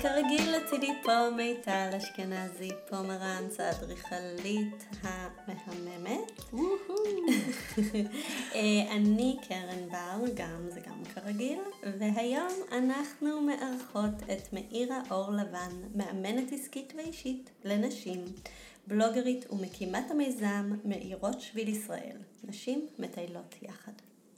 אה, כרגיל לצידי פה מיטל אשכנזי פומרנץ, האדריכלית המהממת. אה, אני קרן בר, גם זה גם כרגיל, והיום אנחנו מארחות את מאירה אור לבן, מאמנת עסקית ואישית לנשים, בלוגרית ומקימת המיזם מאירות שביל ישראל, נשים מטיילות יחד.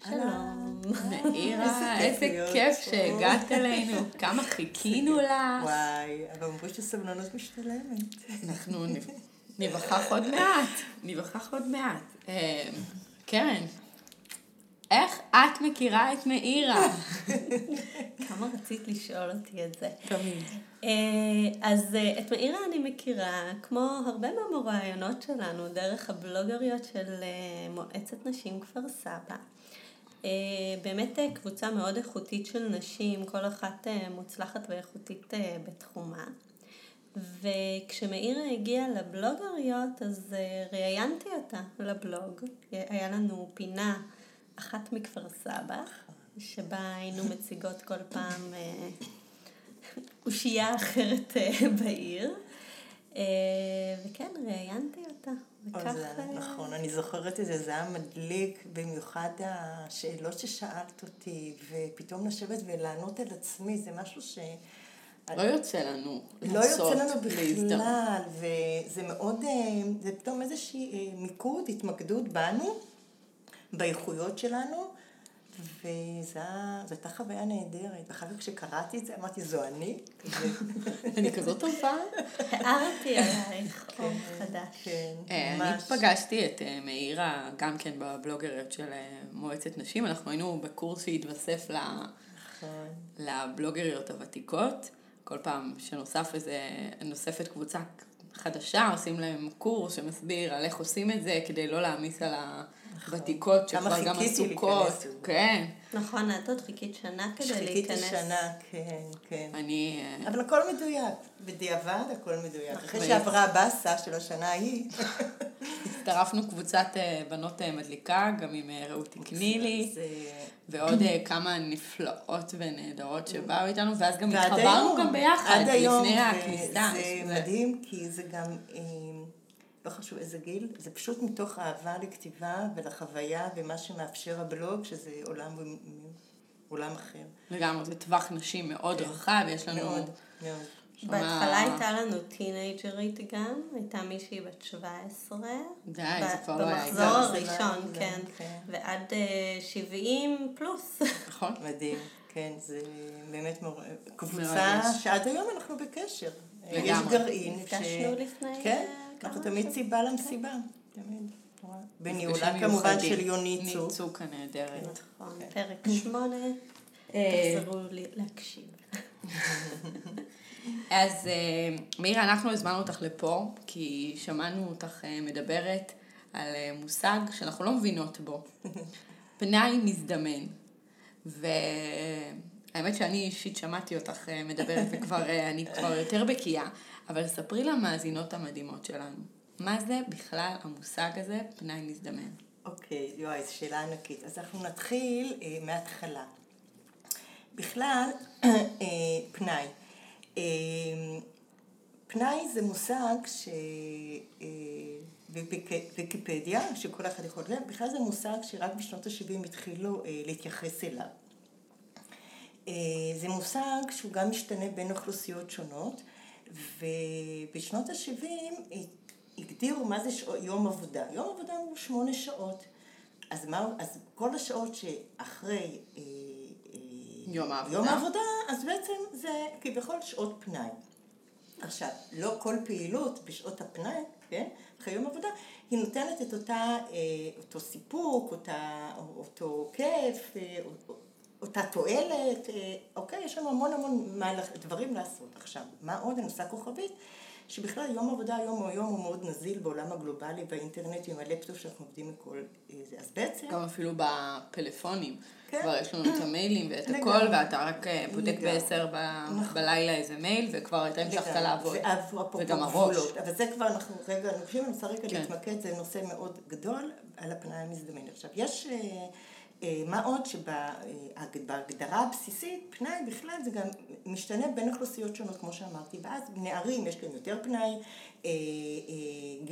שלום. מאירה, איזה כיף שהגעת אלינו, כמה חיכינו לך. וואי, אבל אמרו שסבלנות משתלמת. אנחנו ניווכח עוד מעט, ניווכח עוד מעט. אה, קרן, איך את מכירה את מאירה? כמה רצית לשאול אותי את זה. תמיד. אה, אז אה, את מאירה אני מכירה, כמו הרבה מהמוראיינות שלנו, דרך הבלוגריות של מועצת נשים כפר סבא. אה, באמת אה, קבוצה מאוד איכותית של נשים, כל אחת אה, מוצלחת ואיכותית בתחומה. וכשמאירה הגיעה לבלוגריות, אז ראיינתי אותה לבלוג. היה לנו פינה אחת מכפר סבא, שבה היינו מציגות כל פעם אושייה אחרת בעיר. וכן, ראיינתי אותה. וכך... נכון, אני זוכרת את זה, זה היה מדליק, במיוחד השאלות ששאלת אותי, ופתאום לשבת ולענות על עצמי, זה משהו ש... לא יוצא לנו לא יוצא לנו בכלל, וזה מאוד, אה, זה פתאום איזושהי אה, מיקוד, התמקדות בנו, באיכויות שלנו, וזו הייתה חוויה נהדרת. ואחר כך כשקראתי את זה, אמרתי, זו אני. אני כזאת טובה. הערתי עלייך אור כן, חדש. כן, אה, ממש. אני פגשתי את אה, מאירה גם כן בבלוגריות של אה, מועצת נשים. אנחנו היינו בקורס שהתווסף נכון. לבלוגריות הוותיקות. כל פעם שנוסף איזה, נוספת קבוצה חדשה, עושים להם קורס שמסביר על איך עושים את זה, כדי לא להעמיס על ה... ותיקות שכבר גם עסוקות. כן. נכון, את עוד חיכית שנה כדי להיכנס. חיכיתי שנה, כן, כן. אני... אה, אבל הכל מדויק. בדיעבד הכל מדויק. אחרי שעברה הבאסה של השנה ההיא. הצטרפנו קבוצת אה, בנות אה, מדליקה, גם עם רעותי קנילי, ועוד כמה נפלאות ונהדרות שבאו איתנו, ואז גם התחברנו גם ביחד, לפני הכניסה. זה מדהים, כי זה גם... לא חשוב איזה גיל, זה פשוט מתוך אהבה לכתיבה ולחוויה ומה שמאפשר הבלוג, שזה עולם, עולם אחר. לגמרי, זה טווח נשים מאוד כן. רחב, יש לנו... מאוד, מאוד. בהתחלה הייתה לנו טינג'רית גם, הייתה מישהי בת 17. די, זה כבר לא היה. במחזור הראשון, כן. כן. ועד 70 אה, פלוס. נכון. מדהים, כן, זה באמת קבוצה שעד היום אנחנו בקשר. לגמרי. יש גרעין. נפגשנו לפני... כן. אנחנו תמיד סיבה למסיבה, תמיד. בניהולה כמובן של יוני צוק. צוק הנהדרת. נכון, פרק שמונה, אה, תחזרו להקשיב. אז אה, מירה, אנחנו הזמנו אותך לפה, כי שמענו אותך אה, מדברת על מושג שאנחנו לא מבינות בו. פנאי מזדמן. והאמת שאני אישית שמעתי אותך מדברת וכבר, אני כבר יותר בקיאה. אבל ספרי למאזינות המדהימות שלנו, מה זה בכלל המושג הזה, פנאי מזדמן? אוקיי, okay, יואי, זו שאלה ענקית. אז אנחנו נתחיל אה, מההתחלה. בכלל, אה, פנאי. אה, פנאי זה מושג ש... אה, ויקיפדיה, שכל אחד יכול לדעת, בכלל זה מושג שרק בשנות ה-70 התחילו אה, להתייחס אליו. אה, זה מושג שהוא גם משתנה בין אוכלוסיות שונות, ובשנות ה-70 הגדירו מה זה שע... יום עבודה. יום עבודה הוא שמונה שעות. אז, מה, אז כל השעות שאחרי אה, אה, יום העבודה. יום העבודה, אז בעצם זה כביכול שעות פנאי. עכשיו, לא כל פעילות בשעות הפנאי, כן, אחרי יום עבודה, היא נותנת את אותה, אה, אותו סיפוק, אותה, אותו כיף, אה, אותה תועלת, אה, אוקיי, יש לנו המון המון דברים לעשות. עכשיו, מה עוד? אני עושה כוכבית, שבכלל יום עבודה היום הוא היום הוא מאוד נזיל בעולם הגלובלי באינטרנט עם הלפטופ שאנחנו עובדים מכל אה, זה. אז בעצם... גם אפילו בפלאפונים. כן. כבר יש לנו את המיילים ואת הכל, ואתה רק אה, בודק בעשר נכון. בלילה איזה מייל, וכבר אתה המשכת לעבוד. וגם הראש. אבל זה כבר אנחנו רגע, אני חושבת שאני רוצה רגע כן. להתמקד, זה נושא מאוד גדול על הפנאי המזדמן. עכשיו, יש... מה עוד שבהגדרה הבסיסית, פנאי בכלל זה גם משתנה בין אוכלוסיות שונות, כמו שאמרתי, ואז נערים יש להם יותר פנאי, אה, אה,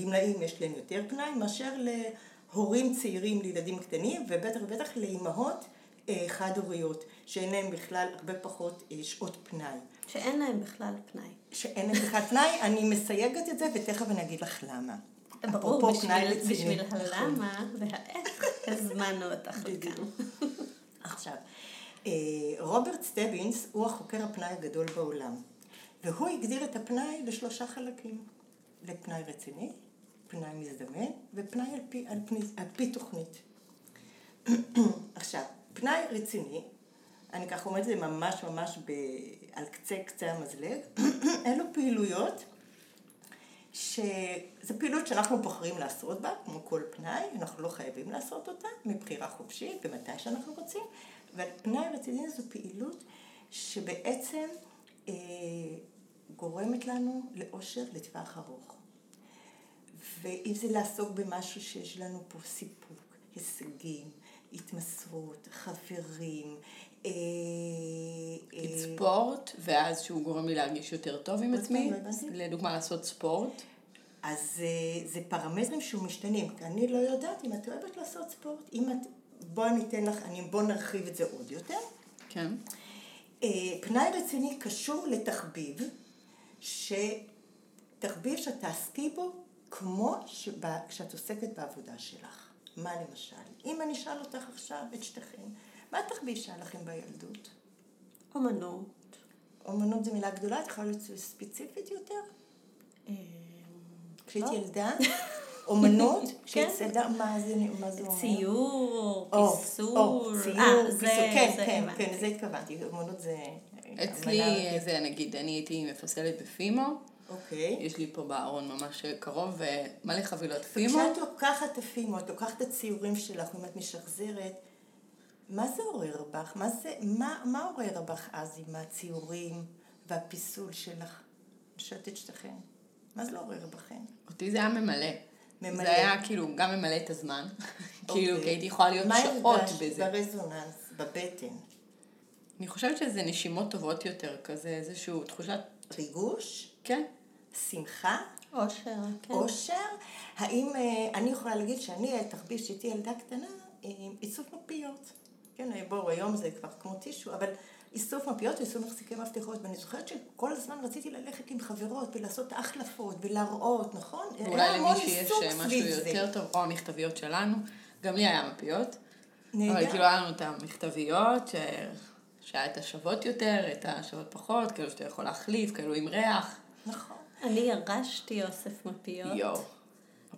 גמלאים יש להם יותר פנאי, מאשר להורים צעירים לילדים קטנים, ובטח ובטח לאימהות חד-הוריות, שאין להם בכלל הרבה פחות שעות פנאי. שאין להם בכלל פנאי. שאין להם בכלל פנאי, אני מסייגת את זה, ותכף אני אגיד לך למה. ברור, בשביל, בשביל הלמה והאיך הזמנו אותך לכאן. עכשיו, אה, רוברט סטבינס הוא החוקר הפנאי הגדול בעולם, והוא הגדיר את הפנאי לשלושה חלקים, לפנאי רציני, פנאי מזדמן ופנאי על פי, על פני, על פי תוכנית. עכשיו, פנאי רציני, אני ככה אומרת את זה ממש ממש ב, על קצה קצה המזלג, אלו פעילויות שזו פעילות שאנחנו בוחרים לעשות בה, כמו כל פנאי, אנחנו לא חייבים לעשות אותה, מבחירה חופשית, ומתי שאנחנו רוצים, אבל פנאי רציני זו פעילות שבעצם אה, גורמת לנו לאושר לטווח ארוך. ואם זה לעסוק במשהו שיש לנו פה סיפוק, הישגים, התמסרות, חברים, אה, ספורט, ואז שהוא גורם לי להרגיש יותר טוב עם עצמי, לדוגמה לעשות ספורט. אז אה, זה פרמטרים שהוא משתנים, אני לא יודעת אם את אוהבת לעשות ספורט, אם את, בואי ניתן לך, אני, בוא נרחיב את זה עוד יותר. כן. פנאי רציני קשור לתחביב, שתחביב שאת תעסקי בו כמו שבא, כשאת עוסקת בעבודה שלך. מה למשל? אם אני אשאל אותך עכשיו, את שתיכן, מה התחביב שהיה לכם בילדות? אומנות. אומנות זו מילה גדולה, את יכולה להיות ספציפית יותר? אה, כשהיית לא. ילדה? אומנות? כן. כשהיית ילדה, מה זה אומר? ציור, פיסול. ציור, אה, פיסול, כן, כן, כן, לזה התכוונתי, אומנות זה... אצלי זה נגיד, אני הייתי מפסלת בפימו. אוקיי. יש לי פה בארון ממש קרוב, מלא חבילות פימו. וכשאת לוקחת את הפימו, את לוקחת את הציורים שלך, אם את משחזרת, מה זה עורר בך? מה, זה, מה, מה עורר בך אז עם הציורים והפיסול שלך? שואלת את שתיכן. מה זה לא עורר בכן? אותי זה היה ממלא. ממלא. זה היה כאילו גם ממלא את הזמן. כאילו, כי הייתי יכולה להיות שעות בזה. מה הרגשת ברזוננס, בבטן? אני חושבת שזה נשימות טובות יותר, כזה איזשהו תחושת... ריגוש? כן. שמחה? אושר, כן. אושר? האם, אה, אני יכולה להגיד שאני, תחביב שהייתי ילדה קטנה, עם איסוף מפיות. כן, בואו, היום זה כבר כמו טישו, אבל איסוף מפיות ואיסוף מחזיקי מפתחות, ואני זוכרת שכל הזמן רציתי ללכת עם חברות ולעשות החלפות ולהראות, נכון? אולי למישהי יש אה, משהו יותר טוב, או המכתביות שלנו, גם לי היה מפיות. נהדר. אבל כאילו היה לנו את המכתביות, ש... שהיה את השוות יותר, את השוות פחות, כאילו שאתה יכול להחליף, כאילו עם ריח. נכון. אני ירשתי אוסף מפיות. יואו.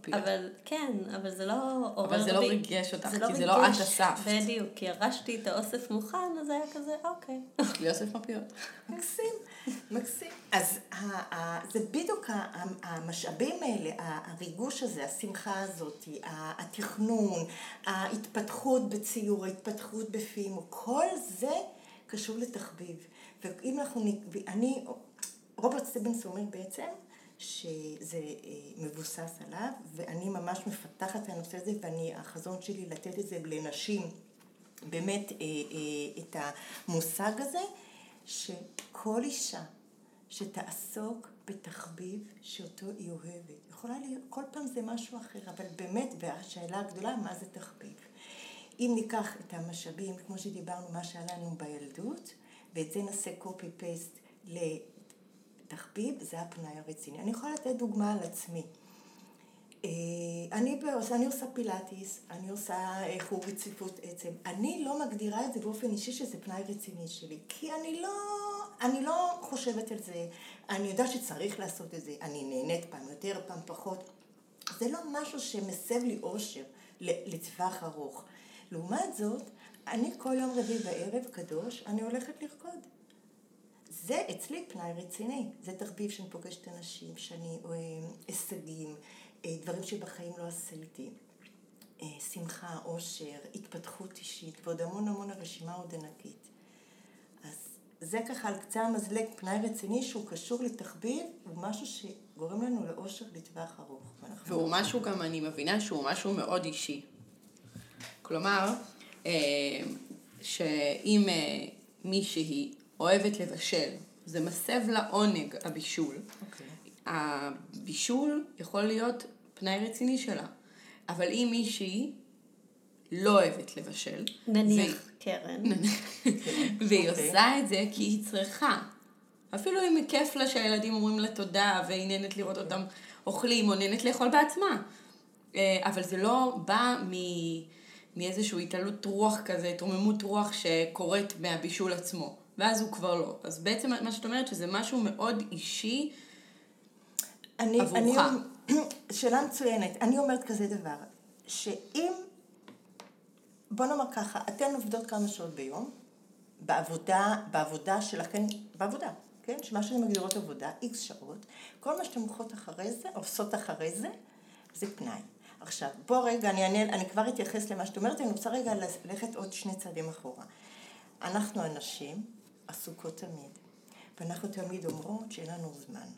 מפילה. אבל כן, אבל זה לא עורר בי... אבל זה לא ריגש אותך, לא כי זה לא את אספת. בדיוק, כי ירשתי את האוסף מוכן, אז היה כזה, אוקיי. יש לי אוסף מפיות. מקסים, מקסים. אז זה בדיוק המשאבים האלה, הריגוש הזה, השמחה הזאת, התכנון, ההתפתחות בציור, ההתפתחות בפימו, כל זה קשור לתחביב. ואם אנחנו, אני, רוברט סטיבנס אומר בעצם, שזה אה, מבוסס עליו, ואני ממש מפתחת את הנושא הזה, ואני, החזון שלי לתת את זה לנשים, באמת אה, אה, את המושג הזה, שכל אישה שתעסוק בתחביב שאותו היא אוהבת, יכולה להיות, כל פעם זה משהו אחר, אבל באמת, והשאלה הגדולה, מה זה תחביב? אם ניקח את המשאבים, כמו שדיברנו, מה שהיה לנו בילדות, ואת זה נעשה copy-paste תחביב זה הפנאי הרציני. אני יכולה לתת דוגמה על עצמי. אה, אני, בעושה, אני עושה פילאטיס, אני עושה אה, חוג רציפות עצם. אני לא מגדירה את זה באופן אישי שזה פנאי רציני שלי, כי אני לא, אני לא חושבת על זה. אני יודעת שצריך לעשות את זה, אני נהנית פעם יותר, פעם פחות. זה לא משהו שמסב לי אושר לטווח ארוך. לעומת זאת, אני כל יום רביעי בערב קדוש, אני הולכת לרקוד. זה אצלי פנאי רציני, זה תחביב שאני פוגשת אנשים, שאני, אה, הישגים, אה, דברים שבחיים לא עשיתי, אה, שמחה, עושר, התפתחות אישית, ועוד המון המון הרשימה עוד ענקית. אז זה ככה על קצה המזלג פנאי רציני שהוא קשור לתחביב, הוא משהו שגורם לנו לאושר לטווח ארוך. והוא משהו גם, אני מבינה שהוא משהו מאוד אישי. כלומר, שאם מישהי אוהבת לבשל, זה מסב לה עונג, הבישול. אוקיי. הבישול יכול להיות פנאי רציני שלה. אבל אם מישהי לא אוהבת לבשל, נניח קרן. והיא אוקיי. עושה את זה כי היא צריכה. אפילו אם כיף לה שהילדים אומרים לה תודה, והיא נהנית לראות אותם אוכלים, או נהנית לאכול בעצמה. אה, אבל זה לא בא מ- מאיזושהי התעלות רוח כזה, התרוממות רוח שקורית מהבישול עצמו. ואז הוא כבר לא. אז בעצם מה שאת אומרת שזה משהו מאוד אישי. אני, עבורך. אני, שאלה מצוינת. אני אומרת כזה דבר, שאם, בוא נאמר ככה, אתן עובדות כמה שעות ביום, בעבודה, בעבודה שלכן, בעבודה, כן? שמה שאתן מגדירות עבודה, איקס שעות, כל מה שאתן עושות אחרי זה, עושות אחרי זה, זה פנאי. עכשיו, בוא רגע, אני, אני, אני כבר אתייחס למה שאת אומרת, אני רוצה רגע ללכת עוד שני צעדים אחורה. אנחנו הנשים עסוקות תמיד, ואנחנו תמיד אומרות שאין לנו זמן.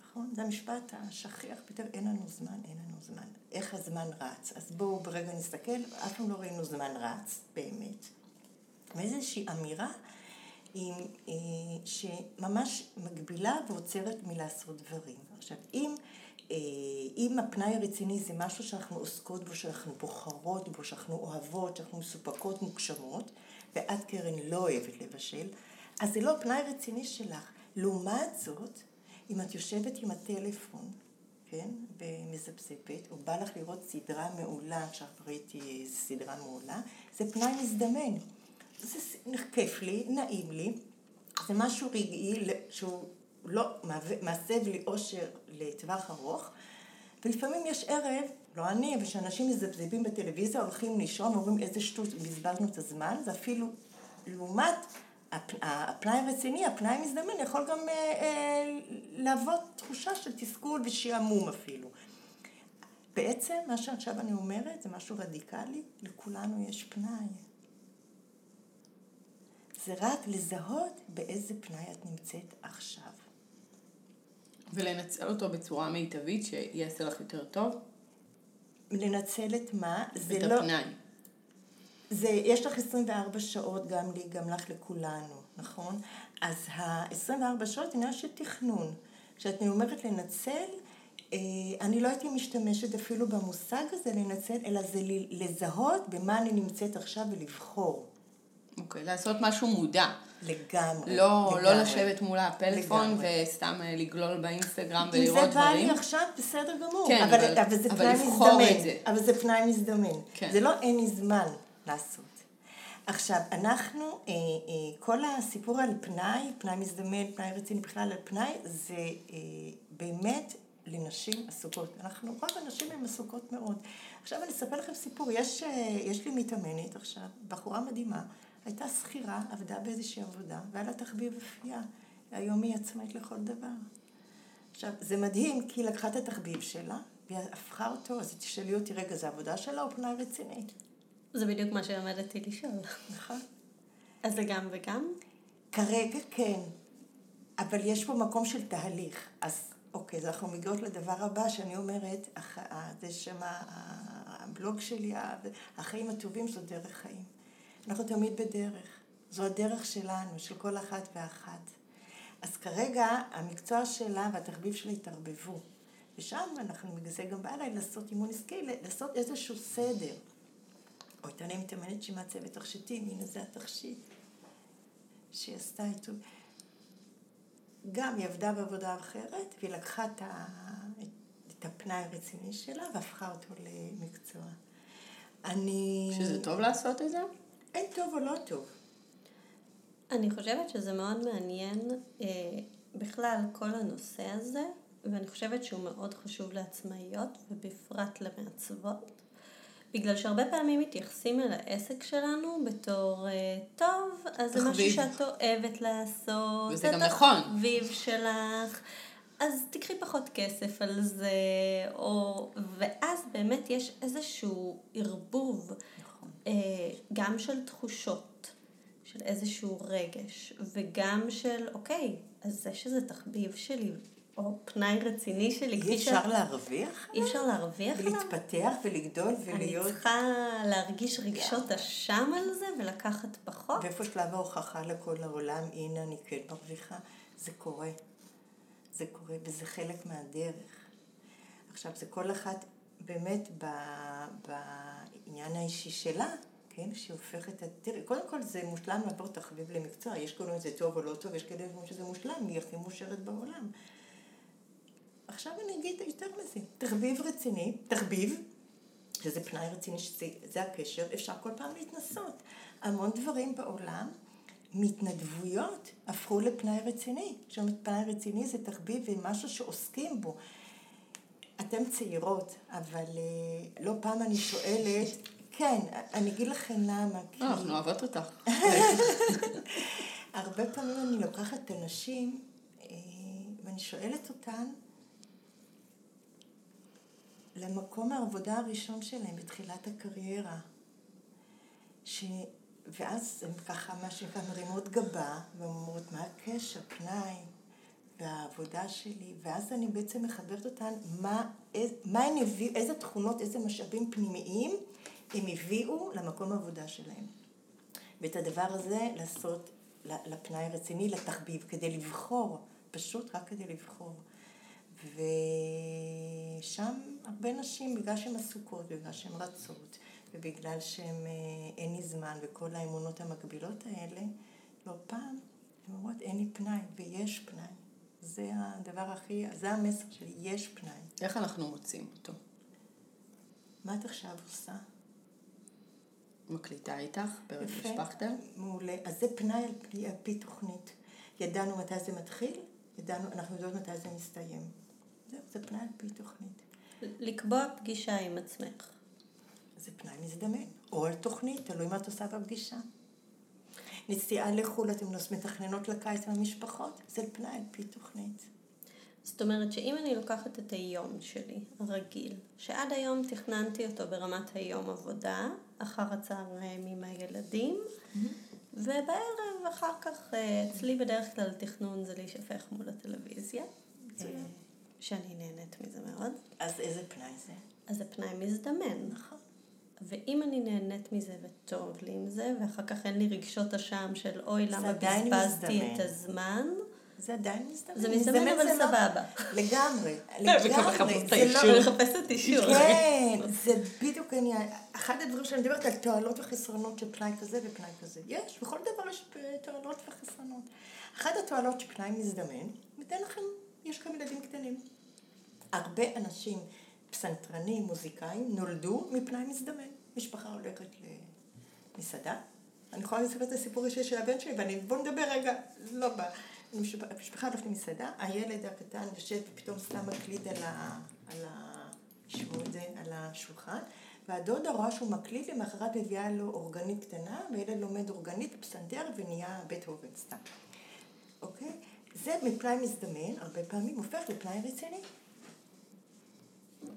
נכון? זה המשפט השכיח ביותר, אין לנו זמן, אין לנו זמן. איך הזמן רץ? אז בואו ברגע נסתכל, אף פעם לא ראינו זמן רץ, באמת. ואיזושהי אמירה עם, אה, שממש מגבילה ועוצרת מלעשות דברים. עכשיו, אם, אה, אם הפנאי הרציני זה משהו שאנחנו עוסקות בו, שאנחנו בוחרות בו, שאנחנו אוהבות, שאנחנו מסופקות, מוגשמות, ואת קרן לא אוהבת לבשל, אז זה לא פנאי רציני שלך. לעומת זאת, אם את יושבת עם הטלפון, כן, ומזפזפת, או בא לך לראות סדרה מעולה, עכשיו ראיתי סדרה מעולה, זה פנאי מזדמן. זה כיף לי, נעים לי, זה משהו רגעי שהוא לא מסב לי אושר לטווח ארוך, ולפעמים יש ערב, לא אני, אבל שאנשים מזפזפים בטלוויזיה, הולכים לישון, אומרים איזה שטות, בזבזנו את הזמן, זה אפילו לעומת הפנאי הרציני, הפנאי המזדמן יכול גם אה, אה, להוות תחושה של תסכול ושעמום אפילו. בעצם מה שעכשיו אני אומרת זה משהו רדיקלי, לכולנו יש פנאי. זה רק לזהות באיזה פנאי את נמצאת עכשיו. ולנצל אותו בצורה מיטבית שיעשה לך יותר טוב. לנצל את מה? זה את לא... זה, יש לך 24 שעות גם לי, גם לך, לכולנו, נכון? אז ה-24 שעות עניין של תכנון. כשאת אומרת לנצל, אה, אני לא הייתי משתמשת אפילו במושג הזה לנצל, אלא זה לזהות במה אני נמצאת עכשיו ולבחור. אוקיי, לעשות משהו מודע. לגמרי. לא, לא לגמרי. לשבת מול הפלאפון לגמרי. וסתם אה, לגלול באינסטגרם אם ולראות זה בא לי דברים. עכשיו, בסדר גמור. כן, אבל, אבל- אבל זה אבל פנאי מזדמן. את זה. אבל זה פנאי מזדמן. כן. זה לא אין לי זמן לעשות. עכשיו, אנחנו, אה, אה, כל הסיפור על פנאי, פנאי מזדמן, פנאי רציני, בכלל על פנאי, זה אה, באמת לנשים עסוקות. אנחנו, רוב הנשים הן עסוקות מאוד. עכשיו אני אספר לכם סיפור. יש, אה, יש לי מתאמנת עכשיו, בחורה מדהימה, הייתה שכירה, עבדה באיזושהי עבודה, והיה לה תחביב אפייה. היום היא עצמאית לכל דבר. עכשיו, זה מדהים, כי היא לקחה את התחביב שלה, והיא הפכה אותו, אז תשאלי אותי, רגע, זה עבודה שלה או פנאי רצינית? זה בדיוק מה שעמדתי לשאול. נכון. אז זה גם וגם? כרגע כן, אבל יש פה מקום של תהליך. אז אוקיי, אז אנחנו מגיעות לדבר הבא שאני אומרת, הח- ה- זה שם הבלוג שלי, החיים הטובים זו דרך חיים. אנחנו תמיד בדרך. זו הדרך שלנו, של כל אחת ואחת. אז כרגע המקצוע שלה והתחביב שלה התערבבו. ושם אנחנו בגלל זה גם בא אליי לעשות אימון עסקי, לעשות איזשהו סדר. או הייתה מתאמנת שהיא מעצבת תכשיטים, הנה זה התכשיט. שהיא עשתה איתו. גם היא עבדה בעבודה אחרת, והיא לקחה את, ה... את הפנאי הרציני שלה והפכה אותו למקצוע. אני... שזה טוב לעשות את זה? אין טוב או לא טוב. אני חושבת שזה מאוד מעניין אה, בכלל כל הנושא הזה, ואני חושבת שהוא מאוד חשוב לעצמאיות, ובפרט למעצבות, בגלל שהרבה פעמים מתייחסים אל העסק שלנו בתור, אה, טוב, אז זה משהו תחביב. שאת אוהבת לעשות, וזה גם נכון. תחביב שלך, אז תקחי פחות כסף על זה, או... ואז באמת יש איזשהו ערבוב, נכון. אה, גם של תחושות, של איזשהו רגש, וגם של, אוקיי, אז זה שזה תחביב שלי, או פנאי רציני שלי, אי אפשר להרוויח? אי אפשר להרוויח? ולהתפתח ולגדול אני ולהיות... צריכה להרגיש רגשות אשם על זה ולקחת פחות? ואיפה שלב ההוכחה לכל העולם, הנה אני כן מרוויחה, זה קורה. זה קורה, וזה חלק מהדרך. עכשיו, זה כל אחת באמת ב, בעניין האישי שלה, כן, שהיא הופכת, תראי, קודם כל זה מושלם לעבור תחביב למקצוע, יש כאלה זה טוב או לא טוב, יש כאלה שזה מושלם, היא הכי מאושרת בעולם. עכשיו אני אגיד יותר מזה, תחביב רציני, תחביב, שזה פנאי רציני, שזה הקשר, אפשר כל פעם להתנסות. המון דברים בעולם, מתנדבויות הפכו לפנאי רציני. עכשיו, פנאי רציני זה תחביב ומשהו שעוסקים בו. אתן צעירות, אבל אה, לא פעם אני שואלת, כן, אני אגיד לכם למה. כי... לא, אנחנו אוהבות אותך. הרבה פעמים אני לוקחת את הנשים אה, ואני שואלת אותן למקום העבודה הראשון שלהם בתחילת הקריירה. ש... ואז הן ככה, מה שנקרא, מרימות גבה, ואומרות, מה הקשר, פנאי, והעבודה שלי, ואז אני בעצם מחברת אותן, מה, איז, מה הן הביאו, איזה תכונות, איזה משאבים פנימיים הם הביאו למקום העבודה שלהם. ואת הדבר הזה לעשות לפנאי הרציני, לתחביב, כדי לבחור, פשוט רק כדי לבחור. ושם הרבה נשים, בגלל שהן עסוקות, בגלל שהן רצות, ובגלל שהן אה, אין לי זמן, וכל האמונות המקבילות האלה, לא פעם, הן אומרות אין לי פנאי, ויש פנאי. זה הדבר הכי, זה המסר שלי, יש פנאי. איך אנחנו מוצאים אותו? מה את עכשיו עושה? מקליטה איתך, פרק משפחתל? מעולה. אז זה פנאי על פי, על פי תוכנית. ידענו מתי זה מתחיל, ידענו, אנחנו יודעות מתי זה מסתיים. זהו, זה פנאי על פי תוכנית. לקבוע פגישה עם עצמך. זה פנאי מזדמן. או על תוכנית, תלוי מה את עושה בפגישה. נסיעה לחו"ל, אתם מתכננות לקיץ עם המשפחות, זה פנאי על פי תוכנית. זאת אומרת שאם אני לוקחת את היום שלי, הרגיל, שעד היום תכננתי אותו ברמת היום עבודה, אחר הצהריים עם הילדים, mm-hmm. ובערב אחר כך אה, אצלי בדרך כלל תכנון זה להישפך מול הטלוויזיה, שאני נהנית מזה מאוד. אז איזה פנאי זה? אז זה פנאי מזדמן. נכון. ואם אני נהנית מזה וטוב לי עם זה, ואחר כך אין לי רגשות אשם של אוי, למה בזבזתי את הזמן, זה עדיין מזדמן. זה מזדמן אבל לא- סבבה. לגמרי, לגמרי. זה לא... לחפש את אישור. כן, זה בדיוק העניין. אחד הדברים שאני מדברת על תועלות וחסרונות של פנאי כזה ופנאי כזה. יש, בכל דבר יש תועלות וחסרונות. אחת התועלות של פנאי מזדמן, ניתן לכם, יש לכם ילדים קטנים. הרבה אנשים, פסנתרנים, מוזיקאים, נולדו מפנאי מזדמן. משפחה הולכת למסעדה. אני יכולה לספר את הסיפור אישי של הבן שלי, ואני, בוא נדבר רגע, לא בא. המשפחה הולכת למסעדה, הילד הקטן יושב ופתאום שם מקליט על ה... על ה... זה, על השולחן, והדודה רואה שהוא מקליט, למחרת מביאה לו אורגנית קטנה, והילד לומד אורגנית פסנתר ונהיה בית הובן סתם. אוקיי? זה מפנאי מזדמן, הרבה פעמים הופך לפנאי רציני.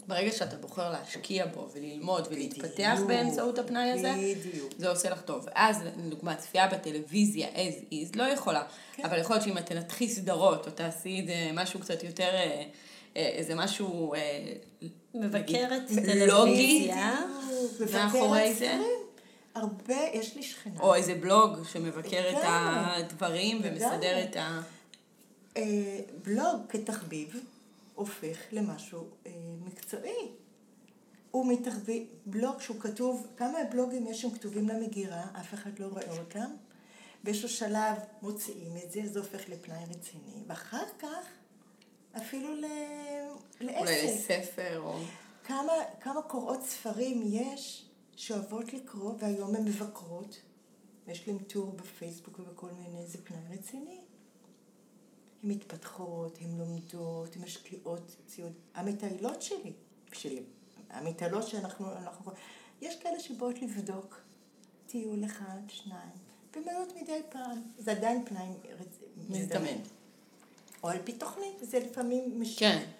ברגע שאתה בוחר להשקיע בו וללמוד ולהתפתח באמצעות הפנאי הזה, בדיוק. זה עושה לך טוב. ואז, לדוגמה, צפייה בטלוויזיה as is, לא יכולה, כן. אבל יכול להיות שאם את תנתחי סדרות, או תעשי את זה משהו קצת יותר, אה, אה, איזה משהו... אה, מבקרת טלוויזיה. מאחורי זה. הרבה, יש לי שכנה. או איזה בלוג שמבקר את הדברים ומסדר את ה... בלוג כתחביב. הופך למשהו אה, מקצועי. הוא מתחביא, בלוג שהוא כתוב, כמה בלוגים יש שם כתובים למגירה, אף אחד לא רואה אותם, באיזשהו שלב מוציאים את זה, זה הופך לפנאי רציני, ואחר כך אפילו ל... לעסק. אולי לספר או... כמה, כמה קוראות ספרים יש שאוהבות לקרוא, והיום הן מבקרות, יש להם טור בפייסבוק ובכל מיני, זה פנאי רציני. הן מתפתחות, הן לומדות, הן משקיעות ציוד. המטיילות שלי, שלי, המטיילות שאנחנו, אנחנו, יש כאלה שבאות לבדוק טיול אחד, שניים, ומאות מדי פעם. זה עדיין פנאי מזדמן. או על פי תוכנית, זה לפעמים משנה. כן.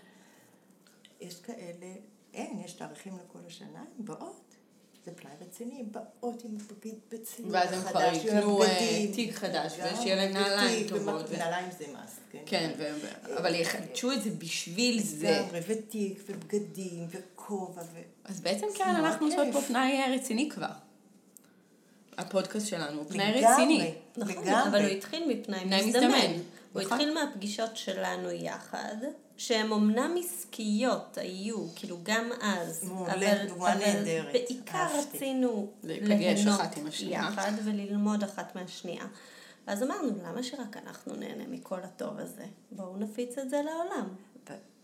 יש כאלה, אין, יש תאריכים לכל השנה, הן באות. זה פנאי רציני, באות עם בגד בצילום ואז הם כבר יקנו אה, תיק חדש, ושיהיה להם נעליים טובות. נעליים זה מס, כן. כן, אבל יחדשו את זה בשביל זה. לגמרי, ותיק, ובגדים, וכובע, ו... אז בעצם כן, אנחנו עושות פה פנאי רציני כבר. הפודקאסט שלנו, פנאי רציני. נכון, אבל הוא התחיל מפנאי מזדמן. הוא נכון. התחיל מהפגישות שלנו יחד, שהן אמנם עסקיות היו, כאילו גם אז, אבל, אבל בעיקר רצינו ליהנות יחד וללמוד אחת מהשנייה. ואז אמרנו, למה שרק אנחנו נהנה מכל הטוב הזה? בואו נפיץ את זה לעולם.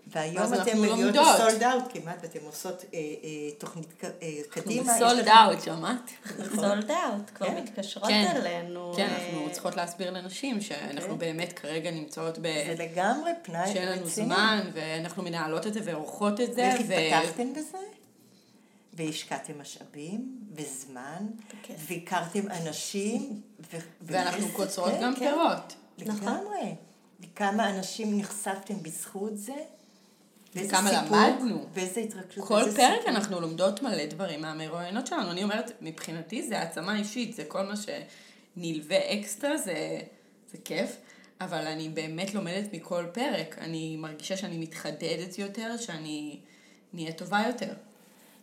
והיום אתן מגיעות לסולד אאוט כמעט, ואתן עושות אה, אה, תוכנית אה, קדימה. אנחנו בסולד אאוט, שמעת? סולד אאוט, כבר כן. מתקשרות כן. אלינו. כן, אנחנו צריכות להסביר לנשים שאנחנו כן. באמת כרגע נמצאות ב... זה לגמרי פנאי רציני. שאין לנו זמן, ואנחנו מנהלות את זה ועורכות את זה. ואיך התפתחתן בזה? והשקעתם משאבים וזמן, והכרתם אנשים. ואנחנו קוצרות גם פירות. לגמרי. וכמה אנשים נחשפתם בזכות זה. וכמה למדנו. ואיזה התרגשות. כל פרק סיפור. אנחנו לומדות מלא דברים מהמרואיינות שלנו. אני אומרת, מבחינתי זה העצמה אישית, זה כל מה שנלווה אקסטרה, זה, זה כיף. אבל אני באמת לומדת מכל פרק. אני מרגישה שאני מתחדדת יותר, שאני נהיה טובה יותר.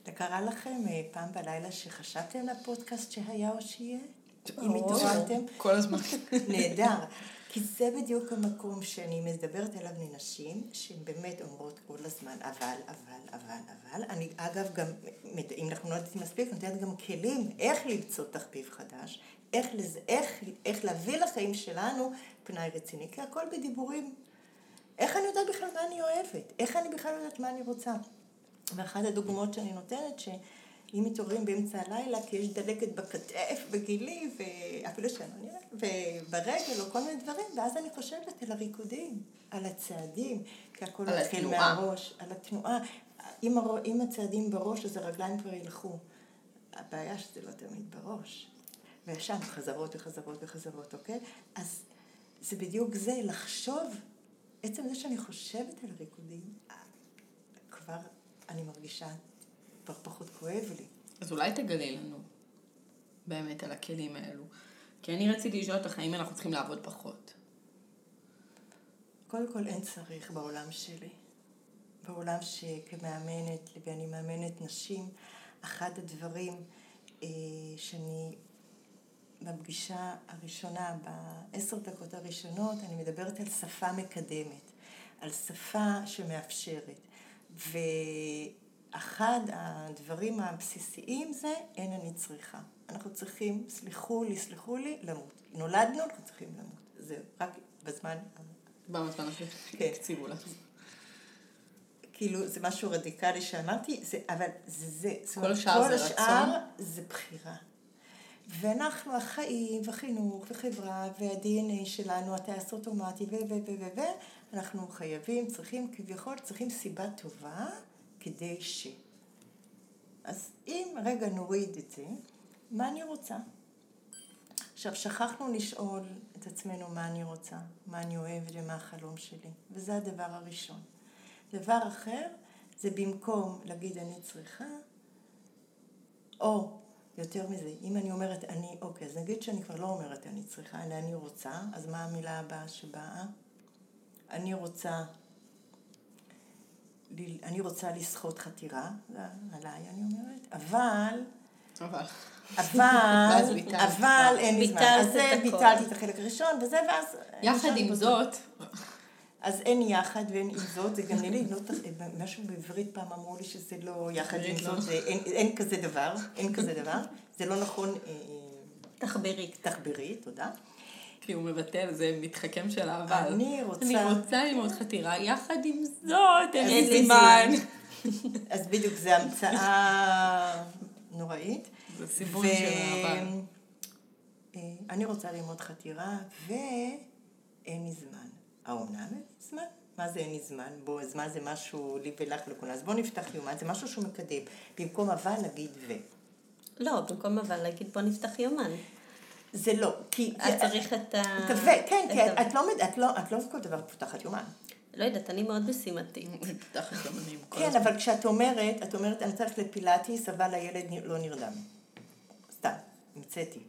זה קרה לכם אה, פעם בלילה שחשבתם לפודקאסט שהיה או שיהיה? אם התעוררתם? כל הזמן. נהדר. כי זה בדיוק המקום שאני מדברת עליו לנשים, שהן באמת אומרות כל הזמן, אבל, אבל, אבל, אבל. אני אגב גם, אם אנחנו לא יודעים מספיק, נותנת גם כלים איך למצוא תחביב חדש, איך, לזה, איך, איך להביא לחיים שלנו פנאי רציני, כי הכל בדיבורים. איך אני יודעת בכלל מה אני אוהבת? איך אני בכלל יודעת מה אני רוצה? ואחת הדוגמאות שאני נותנת, ש... אם מתעוררים באמצע הלילה כי יש דלקת בכתף, בגילי, ואפילו שאני לא נראית, וברגל או כל מיני דברים, ואז אני חושבת על הריקודים, על הצעדים, כי הכל מתחיל מהראש, על התנועה. אם, הר... אם הצעדים בראש, אז הרגליים כבר ילכו. הבעיה שזה לא תמיד בראש. וישר חזרות וחזרות וחזרות, אוקיי? אז זה בדיוק זה, לחשוב, עצם זה שאני חושבת על ריקודים, כבר אני מרגישה כבר פחות כואב לי. אז אולי תגלי לנו באמת על הכלים האלו. כי אני רציתי לשאול אותך האם אנחנו צריכים לעבוד פחות. קודם כל אין צריך בעולם שלי. בעולם שכמאמנת, ואני מאמנת נשים, אחד הדברים אה, שאני בפגישה הראשונה, בעשר דקות הראשונות, אני מדברת על שפה מקדמת, על שפה שמאפשרת. ו... אחד הדברים הבסיסיים זה אין אני צריכה. אנחנו צריכים, סליחו לי, סליחו לי, למות. נולדנו, אנחנו צריכים למות. זה רק בזמן... בזמן שהקציבו לנו. כאילו, זה משהו רדיקלי שאמרתי, זה, אבל זה זה. כל השאר זה רצון. כל השאר זה בחירה. ואנחנו החיים וחינוך וחברה וה-DNA שלנו, הטייס אוטומטי ו... ו... ו... ו... ו... אנחנו חייבים, צריכים, כביכול, צריכים סיבה טובה כדי ש... אז אם רגע נוריד את זה, מה אני רוצה? עכשיו, שכחנו לשאול את עצמנו מה אני רוצה, מה אני אוהבת ומה החלום שלי, וזה הדבר הראשון. דבר אחר, זה במקום להגיד אני צריכה, או יותר מזה, אם אני אומרת אני, אוקיי, אז נגיד שאני כבר לא אומרת אני צריכה, אלא אני רוצה, אז מה המילה הבאה שבאה? אני רוצה אני רוצה לסחוט חתירה, עליי אני אומרת, אבל... אבל. אבל, אבל אין לי זמן. אז זה ביטלתי את החלק הראשון, וזה, ואז... יחד עם זאת... אז אין יחד ואין עם זאת, זה גם נראה, לא, משהו בעברית פעם אמרו לי שזה לא יחד עם זאת, לא. אין כזה דבר, אין כזה דבר, זה לא נכון. אה, אה, תחבירית. תחבירית, תודה. כי הוא מבטל, זה מתחכם של אבל. אני רוצה... אני רוצה ללמוד חתירה, יחד עם זאת, אין לי זמן. אז בדיוק, זו המצאה נוראית. זה סיפור של אבל. אה, אני רוצה ללמוד חתירה, ואין לי זמן. האומנם אין לי זמן? מה זה אין לי זמן? בוא, זמן זה משהו לי ולך לכולם. אז בואו נפתח יומן, זה משהו שהוא מקדם. במקום אבל נגיד ו. לא, במקום אבל להגיד בוא נפתח יומן. זה לא, כי... את צריך את ה... כן, כן, את לא, את לא, את לא כל דבר פותחת יומן. לא יודעת, אני מאוד משימתית. תחת גם אני עם כל כן. אבל כשאת אומרת, את אומרת, אני צריך לפילאטיס, אבל הילד לא נרדם. סתם, המצאתי.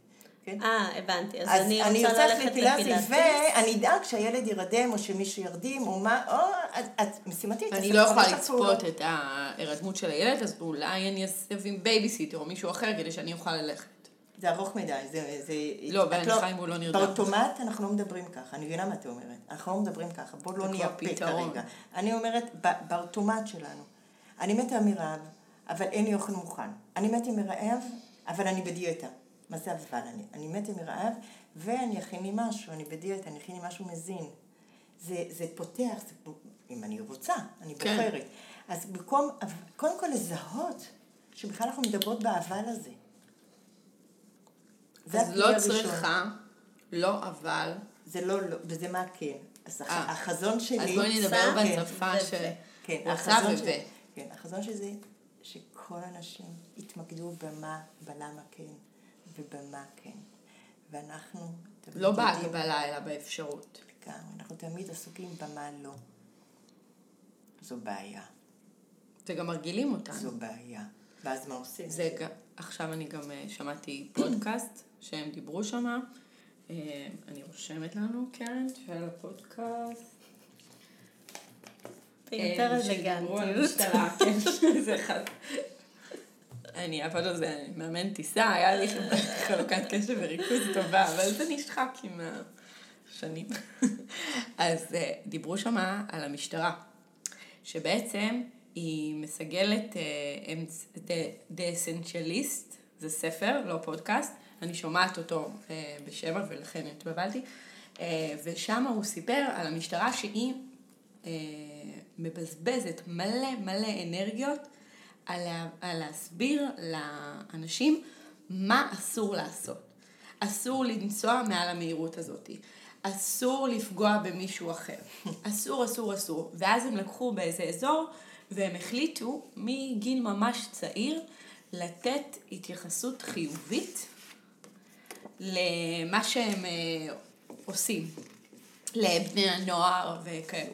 כן? אה, הבנתי. אז, אני אני רוצה ללכת לפילאטיס. ואני אדאג שהילד ירדם, או שמישהו ירדים, או מה, או, את, משימתית. אני לא יכולה. לצפות את ההירדמות של הילד, אז אולי אני אעשה עם בייביסיטר או מישהו אחר כדי שאני אוכל ללכת. זה ארוך מדי, זה... זה לא, בהנחה אם הוא לא נרדם. באוטומט אנחנו לא מדברים ככה, אני מבינה מה את אומרת. אנחנו לא מדברים ככה, בוא לא נהיה כבר פה פתרון. כרגע. אני אומרת, באוטומט שלנו. אני מתה מרעב, אבל אין לי אוכל מוכן. אני מתה מרעב, אבל אני בדיאטה. מה זה אבל? אני, אני מתה מרעב, ואני אכין לי משהו, אני בדיאטה, אני אכין לי משהו מזין. זה, זה פותח, זה, אם אני רוצה, אני כן. בוחרת. אז במקום, קודם כל לזהות שבכלל אנחנו מדברות באבל הזה. זה אז לא. צריכה, לא אבל. זה לא לא, וזה מה כן. אז אה. החזון שלי... אז בואי נדבר כן, בשפה זה ש... ו. כן, רוצה החזון. שלי, כן, החזון של זה, שכל האנשים יתמקדו במה, בלמה כן, ובמה כן. ואנחנו לא בהגבלה, אלא באפשרות. לגמרי, אנחנו תמיד עסוקים במה לא. זו בעיה, וגם מרגילים אותנו. זו בעיה. ואז מה עושים? זה גם, עכשיו אני גם אה, שמעתי פודקאסט שהם דיברו שם. אני רושמת לנו, קרן, של הפודקאסט. יותר אה, על אלגנטיות. כן. אני אף פעם לא זה, אני מאמן טיסה, היה לי חלוקת קשב וריכוז טובה, אבל זה נשחק עם השנים. אז אה, דיברו שם על המשטרה, שבעצם היא מסגלת אה, The Essentialist, זה ספר, לא פודקאסט, אני שומעת אותו אה, בשמע ולכן התבלבלתי, אה, ושם הוא סיפר על המשטרה שהיא אה, מבזבזת מלא מלא אנרגיות על, לה, על להסביר לאנשים מה אסור לעשות. אסור לנסוע מעל המהירות הזאת. אסור לפגוע במישהו אחר. אסור, אסור, אסור. ואז הם לקחו באיזה אזור והם החליטו מגיל ממש צעיר לתת התייחסות חיובית למה שהם אה, עושים, לבני הנוער וכאלו.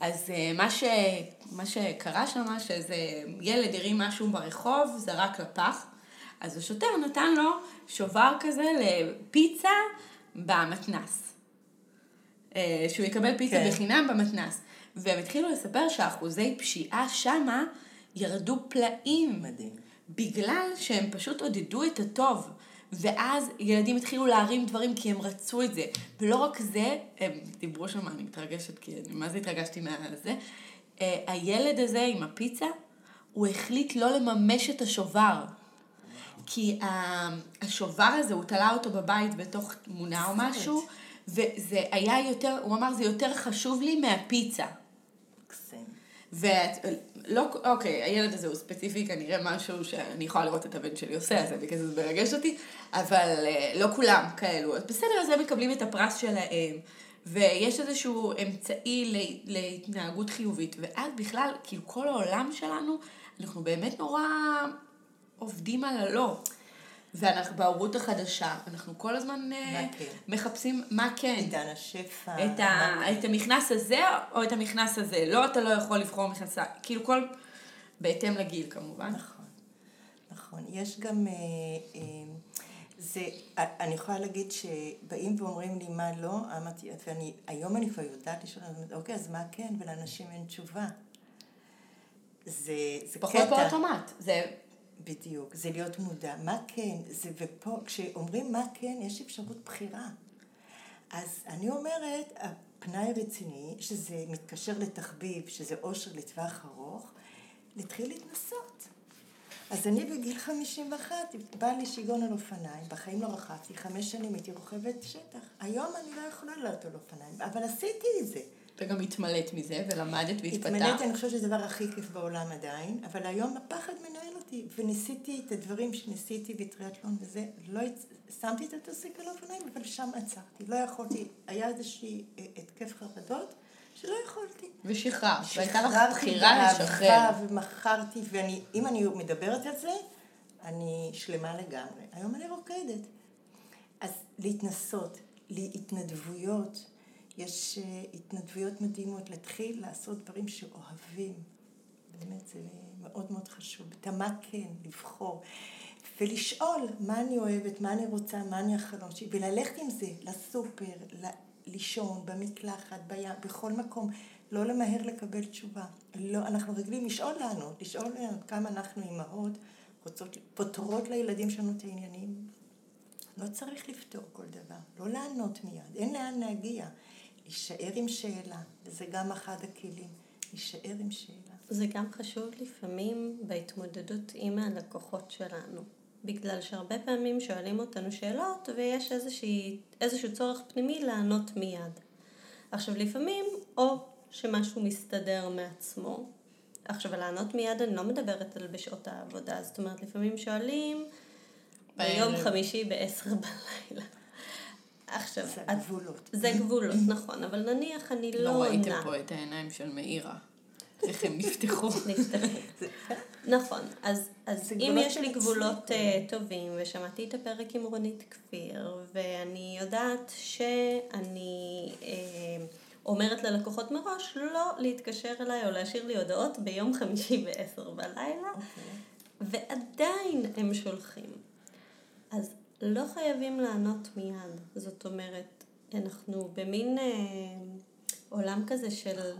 אז אה, מה, ש, מה שקרה שם, שאיזה ילד הרים משהו ברחוב, זרק לפח, אז השוטר נתן לו שובר כזה לפיצה במתנס. אה, שהוא יקבל פיצה כן. בחינם במתנס. והם התחילו לספר שאחוזי פשיעה שמה ירדו פלאים. מדהים. בגלל שהם פשוט עודדו את הטוב. ואז ילדים התחילו להרים דברים כי הם רצו את זה. ולא רק זה, הם דיברו שם, אני מתרגשת, כי אני מה זה התרגשתי מהזה. אה, הילד הזה עם הפיצה, הוא החליט לא לממש את השובר. כי השובר הזה, הוא תלה אותו בבית בתוך תמונה או משהו, וזה היה יותר, הוא אמר, זה יותר חשוב לי מהפיצה. ואת, לא, אוקיי, הילד הזה הוא ספציפי, כנראה משהו שאני יכולה לראות את הבן שלי עושה, אז בגלל זה מרגש אותי, אבל אה, לא כולם כאלו. אז בסדר, אז הם מקבלים את הפרס שלהם, ויש איזשהו אמצעי להתנהגות חיובית, ואז בכלל, כאילו כל העולם שלנו, אנחנו באמת נורא עובדים על הלא. ואנחנו בהורות החדשה, אנחנו כל הזמן אה, מה כן? מחפשים מה כן. עידן השפע. את, ה, מה- את המכנס הזה או את המכנס הזה. לא, אתה לא יכול לבחור מכנסה. כאילו כל... בהתאם לגיל כמובן. נכון, נכון. יש גם, אה, אה, זה, אני יכולה להגיד שבאים ואומרים לי מה לא, אמרתי, ואני, היום אני כבר יודעת לשאול, אוקיי, אז מה כן, ולאנשים אין תשובה. זה, זה פחות קטע. באוטומט. זה... בדיוק, זה להיות מודע. מה כן, זה, ופה, כשאומרים מה כן, יש אפשרות בחירה. אז אני אומרת, הפנאי רציני, שזה מתקשר לתחביב, שזה אושר לטווח ארוך, להתחיל להתנסות. אז אני בגיל 51, בא לי שיגעון על אופניים, בחיים לא רכבתי, חמש שנים הייתי רוכבת שטח. היום אני לא יכולה לעלות על אופניים, אבל עשיתי את זה. וגם התמלאת מזה, ולמדת והתפתחת. התמלאתי, אני חושבת שזה הדבר הכי כיף בעולם עדיין, אבל היום הפחד מנהל אותי, וניסיתי את הדברים שניסיתי בטריאטלון וזה, לא, הצ- שמתי את הטוסיק על האופניים, אבל שם עצרתי, לא יכולתי, היה איזושהי אה, התקף חרדות, שלא יכולתי. ושחררת. והייתה לך בחירה לשחרר. ומכרתי, ואני, אם אני מדברת על זה, אני שלמה לגמרי. היום אני רוקדת. אז להתנסות, להתנדבויות, יש אה, התנדבויות מדהימות, להתחיל לעשות דברים שאוהבים. באמת, זה מאוד מאוד חשוב. את המה כן, לבחור. ולשאול מה אני אוהבת, מה אני רוצה, מה אני החלום שלי, וללכת עם זה לסופר, לישון, במקלחת, בים, בכל מקום. לא למהר לקבל תשובה. לא, אנחנו רגילים לשאול לנו, לשאול לנו כמה אנחנו אימהות רוצות, פותרות לילדים שלנו את העניינים. לא צריך לפתור כל דבר, לא לענות מיד, אין לאן להגיע. להישאר עם שאלה, וזה גם אחד הכלים, להישאר עם שאלה. זה גם חשוב לפעמים בהתמודדות עם הלקוחות שלנו. בגלל שהרבה פעמים שואלים אותנו שאלות ויש איזושהי, איזשהו צורך פנימי לענות מיד. עכשיו לפעמים, או שמשהו מסתדר מעצמו. עכשיו, לענות מיד אני לא מדברת על בשעות העבודה, זאת אומרת, לפעמים שואלים ביום חמישי בעשר בלילה. עכשיו, זה את, גבולות. זה גבולות, נכון, אבל נניח אני לא, לא ראיתם פה את העיניים של מאירה. איך הם נפתחו. נכון, אז, אז אם יש לי גבולות uh, טובים, ושמעתי את הפרק עם רונית כפיר, ואני יודעת שאני uh, אומרת ללקוחות מראש לא להתקשר אליי או להשאיר לי הודעות ביום חמישי בעשר בלילה, okay. אוקיי. ועדיין הם שולחים. לא חייבים לענות מיד. זאת אומרת, אנחנו במין אה, עולם כזה של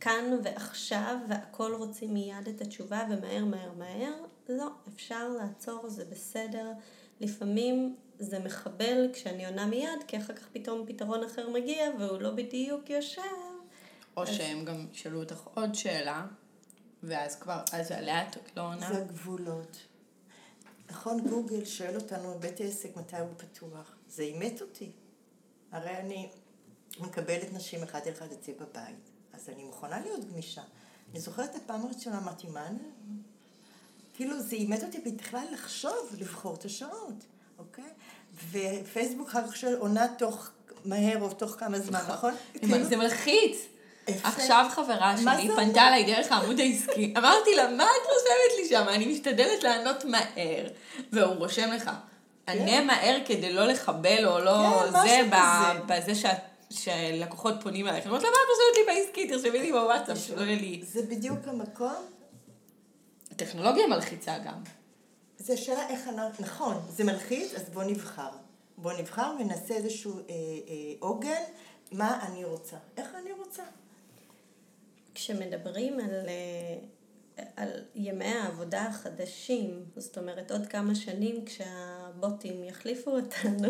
כאן ועכשיו, והכל רוצים מיד את התשובה ומהר מהר מהר. לא, אפשר לעצור, זה בסדר. לפעמים זה מחבל כשאני עונה מיד, כי אחר כך פתאום פתרון אחר מגיע והוא לא בדיוק יושב. או אז... שהם גם שאלו אותך עוד שאלה, ואז כבר, אז עליה את לא עונה. זה גבולות. נכון, גוגל שואל אותנו בית עסק מתי הוא פתוח. זה אימת אותי. הרי אני מקבלת נשים אחד אל אחד אצלי בבית, אז אני מוכנה להיות גמישה. אני זוכרת את הפעם הראשונה, אמרתי, מה אני... כאילו, זה אימת אותי בכלל לחשוב, לבחור את השעות, אוקיי? ופייסבוק אחר כך שואל עונה תוך מהר או תוך כמה זמן, נכון? נכון? זה מלחיץ. עכשיו חברה שלי פנתה אליי דרך העמוד העסקי, אמרתי לה, מה את רושמת לי שם? אני משתדלת לענות מהר, והוא רושם לך, ענה כן. מהר כדי לא לחבל או לא כן, זה, בזה שאת... שלקוחות פונים אליך. אני אומרת לה, מה את רושמת לי בעסקי? תרשמי לי בוואטסאפ, שלא יהיה לי. זה בדיוק המקום. הטכנולוגיה מלחיצה גם. זה שאלה איך אנחנו, נכון, זה מלחיץ, אז בוא נבחר. בוא נבחר ונעשה איזשהו אה, אה, עוגן, מה אני רוצה. איך אני רוצה. כשמדברים על, אה, על ימי העבודה החדשים, זאת אומרת עוד כמה שנים כשהבוטים יחליפו אותנו,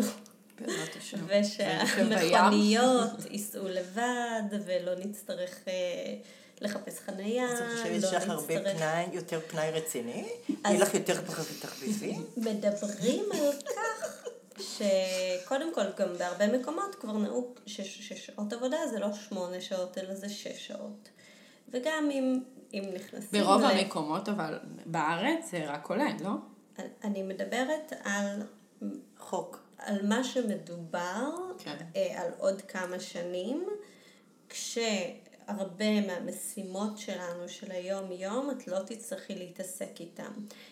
ושהמכוניות ייסעו לבד ולא נצטרך אה, לחפש חנייה, לא נצטרך... אז את חושבת שיש לך הרבה פנאי, יותר פנאי רציני? יהיה לך יותר תחביבים? מדברים על כך שקודם כל גם בהרבה מקומות כבר נהוג ששעות עבודה זה לא שמונה שעות אלא זה שש שעות. וגם אם, אם נכנסים... ברוב ל... המקומות, אבל בארץ זה רק עולה, לא? אני מדברת על... חוק. על מה שמדובר, כן. אה, על עוד כמה שנים, כשהרבה מהמשימות שלנו של היום-יום, את לא תצטרכי להתעסק איתם.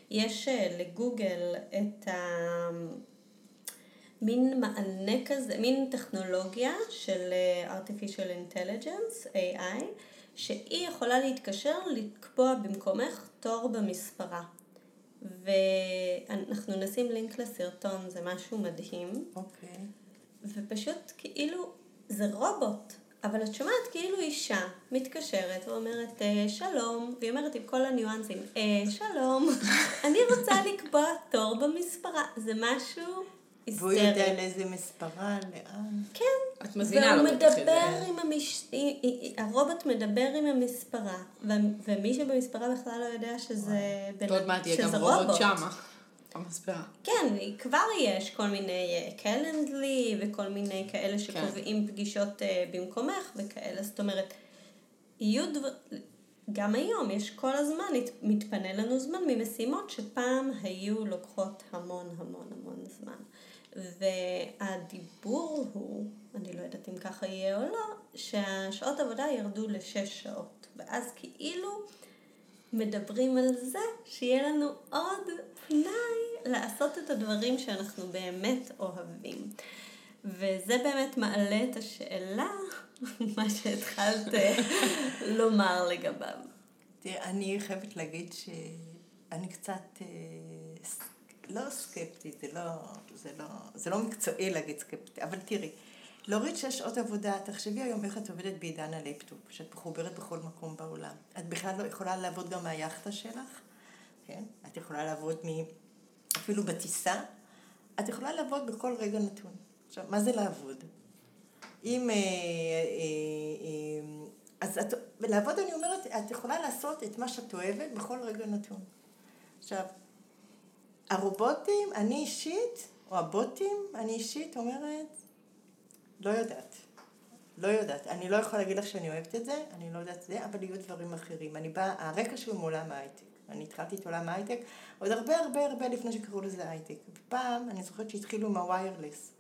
יש אה, לגוגל את ה... מין מענה כזה, מין טכנולוגיה של אה, artificial intelligence, AI, שהיא יכולה להתקשר לקבוע במקומך תור במספרה. ואנחנו נשים לינק לסרטון, זה משהו מדהים. אוקיי. Okay. ופשוט כאילו, זה רובוט, אבל את שומעת כאילו אישה מתקשרת ואומרת אה, שלום, והיא אומרת עם כל הניואנסים, אה, שלום, אני רוצה לקבוע תור במספרה. זה משהו והוא יודע לאיזה מספרה, לאן. כן. את מזינה לו בטח את זה. והוא מדבר עם המש... הרובוט מדבר עם המספרה, ומי שבמספרה בכלל לא יודע שזה... עוד מעט יהיה גם רובוט שמה. המספרה. כן, כבר יש כל מיני קלנדלי אה, וכל מיני כאלה כן. שקובעים פגישות אה, במקומך וכאלה, זאת אומרת, יהיו דבר... גם היום יש כל הזמן, מתפנה לנו זמן ממשימות שפעם היו לוקחות המון המון המון זמן. והדיבור הוא, אני לא יודעת אם ככה יהיה או לא, שהשעות עבודה ירדו לשש שעות. ואז כאילו מדברים על זה שיהיה לנו עוד פנאי לעשות את הדברים שאנחנו באמת אוהבים. וזה באמת מעלה את השאלה, מה שהתחלת לומר לגביו. תראה, אני חייבת להגיד שאני קצת, אה, לא סקפטית, זה לא, זה לא, זה לא מקצועי להגיד סקפטית, אבל תראי, להוריד שש שעות עבודה, תחשבי היום איך את עובדת בעידן הלפטופ, שאת מחוברת בכל מקום בעולם. את בכלל לא יכולה לעבוד גם מהיאכטה שלך, כן? את יכולה לעבוד מ... אפילו בטיסה, את יכולה לעבוד בכל רגע נתון. עכשיו, מה זה לעבוד? אם... אה, אה, אה, אז את, לעבוד אני אומרת, את יכולה לעשות את מה שאת אוהבת בכל רגע נתון. עכשיו, הרובוטים, אני אישית, או הבוטים, אני אישית אומרת, לא יודעת. לא יודעת. אני לא יכולה להגיד לך שאני אוהבת את זה, אני לא יודעת את זה, אבל יהיו דברים אחרים. אני באה, הרקע שלי מעולם ההייטק. אני התחלתי את עולם ההייטק עוד הרבה הרבה הרבה לפני שקראו לזה הייטק. פעם, אני זוכרת שהתחילו עם ה wireless.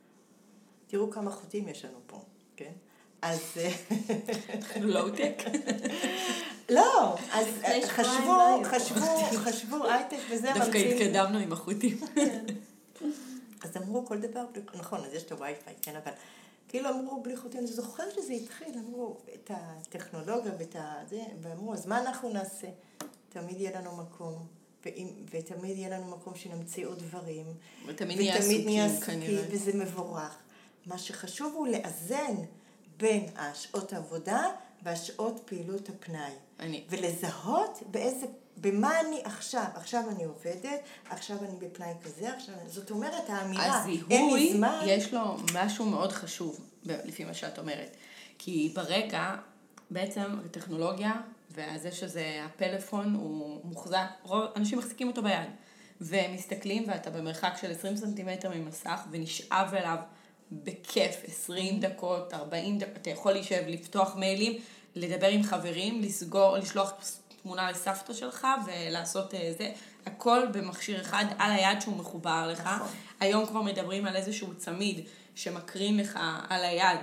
תראו כמה חוטים יש לנו פה, כן? אז... לואו-טק. לא, אז שבועיים חשבו, לא חשבו, חשבו הייטק וזה, דווקא ממציאים- התקדמנו עם החוטים. אז אמרו כל דבר, נכון, אז יש את הווי-פיי, כן, אבל כאילו אמרו בלי חוטים, אני זוכרת שזה התחיל, אמרו את הטכנולוגיה ואת ה... זה, ואמרו, אז מה אנחנו נעשה? תמיד יהיה לנו מקום, ואם, ותמיד יהיה לנו מקום שנמציא עוד דברים. ותמיד נהיה ותמיד נהיה עסוקים עסוקים, כנראה. וזה מבורך. מה שחשוב הוא לאזן בין השעות העבודה והשעות פעילות הפנאי. אני- ולזהות באיזה, במה אני עכשיו. עכשיו אני עובדת, עכשיו אני בפנאי כזה, עכשיו... זאת אומרת, האמירה, אין הזיהוי, לי זמן... יש לו משהו מאוד חשוב, לפי מה שאת אומרת. כי ברגע, בעצם הטכנולוגיה, וזה שזה הפלאפון, הוא מוחזק, רוב, אנשים מחזיקים אותו ביד. ומסתכלים, ואתה במרחק של 20 סנטימטר ממסך, ונשאב אליו בכיף 20 דקות, 40 דקות, אתה יכול להישב, לפתוח מיילים, לדבר עם חברים, לסגור, לשלוח תמונה לסבתא שלך ולעשות אה, זה, הכל במכשיר אחד על היד שהוא מחובר לך. נכון. היום כבר מדברים על איזשהו צמיד שמקרין לך על היד,